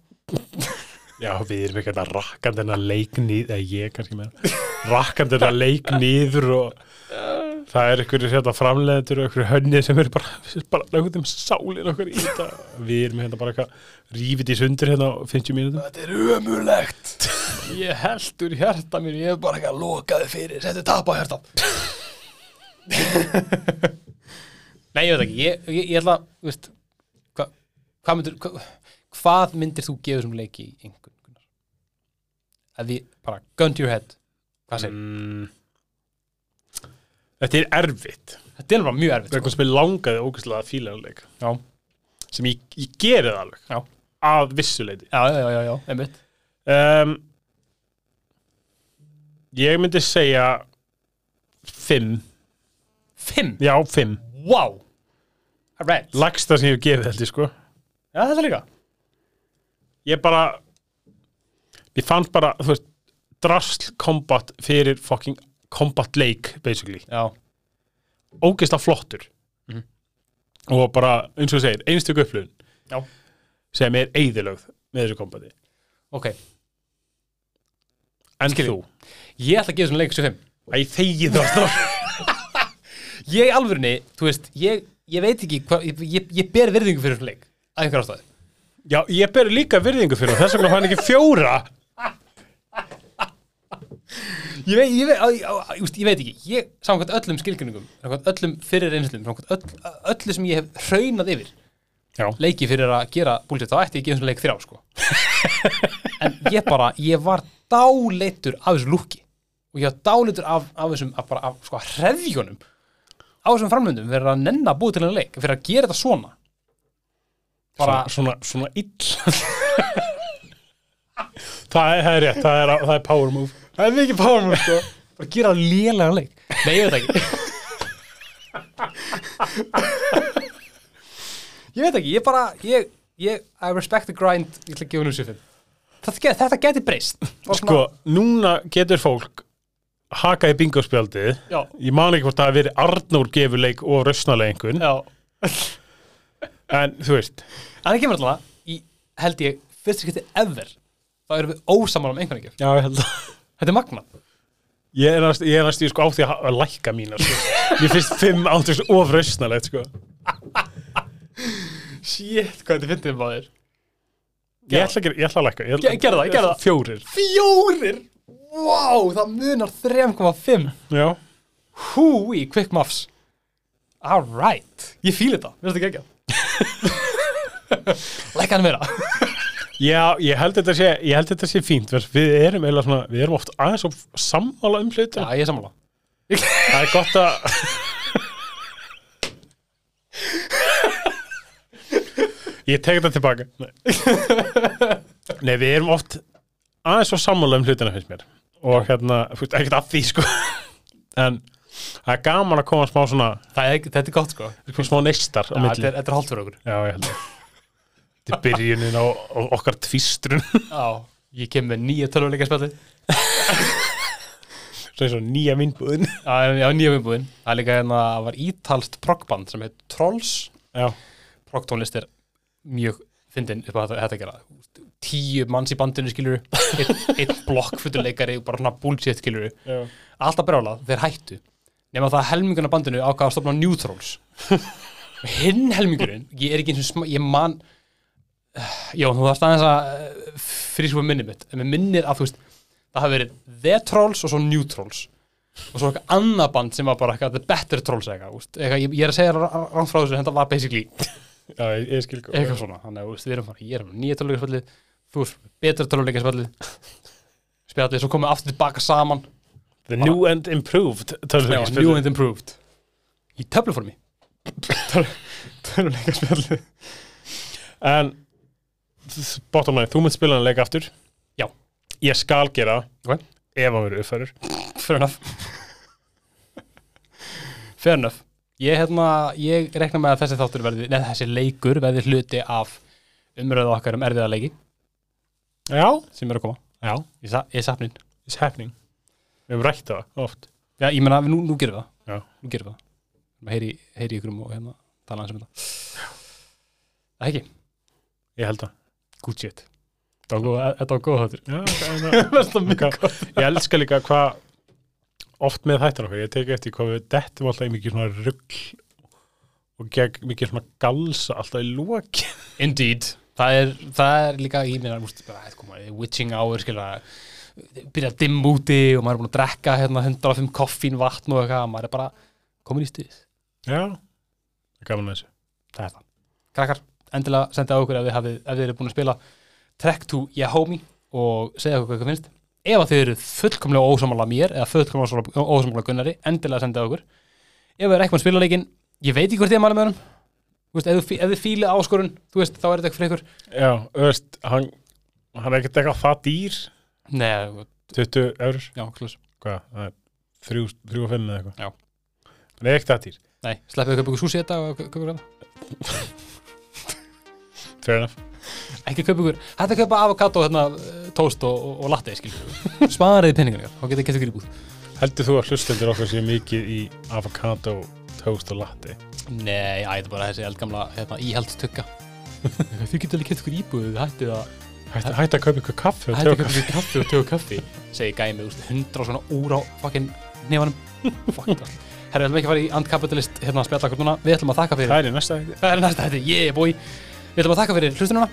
Já, við erum ekki að rakkandi hennar leik niður, eða ég kannski með rakkandi hennar leik niður og það er einhverjir hérna framleiðendur og einhverjir hönnið sem eru bara, bara lögum sálin okkur í þetta. Við erum hérna bara eitthvað rífið í sundur hérna á 50 mínútum. Þetta er ömulegt Ég heldur hjarta mín Ég hef bara ekki að lokaði fyrir. Settu tap á hjarta <laughs> Nei, ég veit ekki. Ég, ég, ég ætla, veist Hvað hva myndir hva, Hvað myndir þú gefa þessum leiki í einhvern Gunnar? Að því, bara, gun to your head. Hvað segir? mm. Þetta er erfitt. Þetta er bara mjög erfitt Það er sko. eitthvað sem ég langaði ógæslega að fíla hennar leik. Já, sem ég, ég geri það alveg. Já. að vissuleiti já, já, já, já, einmitt. Um, Ég myndi segja fimm. Fimm, Já, fimm. Wow Alright, Lagsta sem ég hef gefið ég sko. Já, þetta líka Ég bara Ég fannst bara, þú veist Drasl combat fyrir fucking combat leik, basically Já, Ógeðslega flottur Mhm. Og bara, eins og segir, einstök upplifun Já. Sem er eyðilögð með þessu kombati ok En Skil ég. þú, Ég ætla að gefa þessum leik 75 æ, þegi það <laughs> Ég alvörinni, þú veist, ég, ég veit ekki hvað, ég, ég, ég ber virðingu fyrir þessum leik að einhver ástæði. Já, ég ber líka virðingu fyrir það, þess vegna fann ekki fjóra Ég veit, ég veit, ég, ég, ég, ég veit ekki, ég, samkvæmt öllum skilgjörningum, samkvæmt öllum fyrir reynslum, samkvæmt öll, öllu sem ég hef hraunað yfir, Já. leiki fyrir að gera búlsitt, þá ætti ég að gefa þessum leik þrjá, sko. en ég bara, ég var dáleittur af þessu lúki og ég var dáleittur af, af þessum, af bara, af, sko, hreðjónum á þessum framlöndum fyrir að nenna að búið til hennar leik, fyrir að gera þetta svona. Bara, Svona, svona, svona ill. Það, er, það er rétt, það er, það er power move. Það er mikið power move sko. Bara gera lélega leik. Nei, ég veit ekki. Ég veit ekki, ég bara ég, ég, I respect the grind Ég ætla að gefa nú sér Þetta, get- þetta geti breyst. Sko, núna getur fólk haka í bingospjaldið. Ég man ekki hvort það hafi verið Arnór gefuleik og já. En þú veist, Það kemur alltaf í, held ég, fyrst skipti ever. Þá erum við ósamal um einhvern veginn Já, ég held að Þetta er magna Ég er næst, ég er næst, ég sko á því að, að lækka mína, sko. Ég finnst fimm átugst ofrausnalegt, sko. Shit, hvað þetta finnst þið báðir Ég ætla, að gera- ég ætla að lækka ég ætla- Ge- gerðu það, gerðu það. Fjórir. Fjórir? Vá, það munar 3,5 Já, Húi, quick muffs Alright Ég fíl þetta, mér finnst þetta geggjað <laughs> Lækka hann meira Já, ég held þetta sé, ég held þetta sé fínt við erum eiginlega svona, við erum oft aðeins og sammála um Já, hlutina ég er sammála. Það er gott að Ég tek þetta tilbaka. Nei. Nei, við erum oft aðeins og sammála um hlutina finnst mér. Og hérna, ekkert að því sko. En það er gaman að koma smá svona, Það er, Þetta er gott sko. Já, smá neistar á milli. þetta er hálft fyrir okkur. Já, ég held að Þetta er byrjunin á, á okkar tvistrun Já, ég kem með nýja tölvuleika spjalli Svo eins og nýja vinnbúðin. Já, já, nýja viðbúðin Það er líka hérna, það var ítalst proggband sem heit Trolls. Já, Proggtónlist er mjög fyndin upp á þetta, þetta að gera. Tíu manns í bandinu skilur Einn ein blokkfutuleikari og bara svona bullshit skilur já. Alltaf brjálað, þeir hættu. Nefna það að helminguna bandinu ákvað að stopna New Trolls. <laughs> Hinn helmingurinn, ég er ekki eins og ég man Já, þú þarfst aðeins að frísku minni mitt. En mér minnir að þú veist Það hafi verið The Trolls og svo New Trolls. Og svo eitthvað annað band sem var bara eitthvað The Better Trolls eitthvað, eitthvað ég, ég er að segja rátt frá þessu en þetta var basically Já, ég, ég skil eitthvað svona. Þannig að við erum bara, ég er með nýja töluleikaspallið Þú er betra töluleikaspallið Spjallið, svo komum við aftur tilbaka saman. The new and improved tölvuleikjaspil. new and improved. Í töfluformi. <laughs> Töluleikaspallið En bottom line, þú mynd spila hann leik aftur. Já. Ég skal gera Ok. ef hann verður uppfærður. Fair enough. Fair enough. Ég, hérna, ég rekna með að þessi þáttur verði neð, þessi leikur verði hluti af umröðu okkar um erfiða leiki. Já, sem eru að koma. Já, í, sa í sapnin it's happening. Við hefum rætt það oft. Já, ég meina, nú, nú gerum við það. Já. Nú gerum við það. Við heyri, heyri ykkur um og hérna tala hans um þetta. Það ekki, Ég held það good shit Þetta var góð- þáttur. <laughs> Ég elska líka hvað oft með þættan okkur, ég teki eftir hvað við dettum alltaf í mikið svona rugl og gegn mikið svona galsa alltaf í loki Indeed. Það er, það er líka í mér koma, witching hour skilja byrja að dimm úti og maður er búin að drekka hérna, 105 koffín, vatn og eitthvað maður er bara komin í stuð Já, það er gaman að þessu. Það er það. Krakkar, endilega sendið á okkur ef þið, þið eru búin að spila Trek to Ye Homie og segja okkur hvað ykkur finnst. Ef þið eru fullkomlega ósámála mér eða fullkomlega ósámála Gunnari endilega sendið á okkur. Ef þið eru ekki með spila leikinn ég veit ekki hvort ég er mæla með Þú veist, ef, þið fí- ef þið fílið áskorun þú veist, þá er þetta ekki fyrir ykkur. Já, veist, hann, hann er ekkert eitthvað það dýr. Nei, 20 eurur, já, klús. Hvað, það er 3 og 5 eða eitthvað? Já. Það er ekkert það dýr, Nei, sleppið að kaupa ykkur súsi þetta og kaupa ykkur þetta fair enough Ekki kaupa ykkur, hætti að kaupa avokado hérna, tóst og, og, og latte, skil Spariði penningar, þá getið ykkur í búð Heldur þú að hlustendur okkar sé mikið í avocado, toast og latte? Nei, æ, þetta er bara þessi eldgamla hérna, íhaldstugga. Þið getur alveg kett ykkur íbúð, þið hættið að Hætti hætt að kaupa ykkur kaffi og hættið að tjóka kaupa ykkur kaffi og tögu kaffi. Segi gæmi, úst, hundra og svona úr á fucking nefanum Fuck það. Herra, við ætlum ekki að fara í antkapitalist hérna að spjalla okkur núna. Við ætlum að þakka fyrir. Það er í næsta hætti Það er næsta þetta, yeah boy Við ætlum að þakka fyrir hlustununa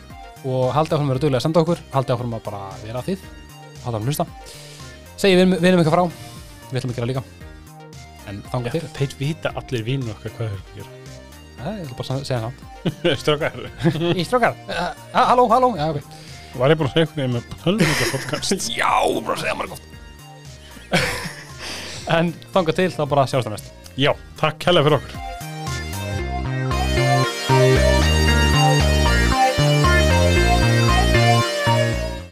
og haldið áfram að vera duglega að senda okkur haldið áfram að bara vera þið haldið áfram að hlusta. Segji við vinum eitthvað frá Við ætlum að gera líka. En þangað fyrir Þeir vita allir vínu okkar hvað þeir eru Nei, Ég ætla bara að segja það. <laughs> Að gera Strákar, Í strókar. Uh, Halló, halló. Já, ok. Var ég búin að segja hvernig með Hölmvíka podcast? <laughs> Já, bara að segja maður gott <laughs> En þangað til þá bara sjáumst það næst. Já, takk hella fyrir okkur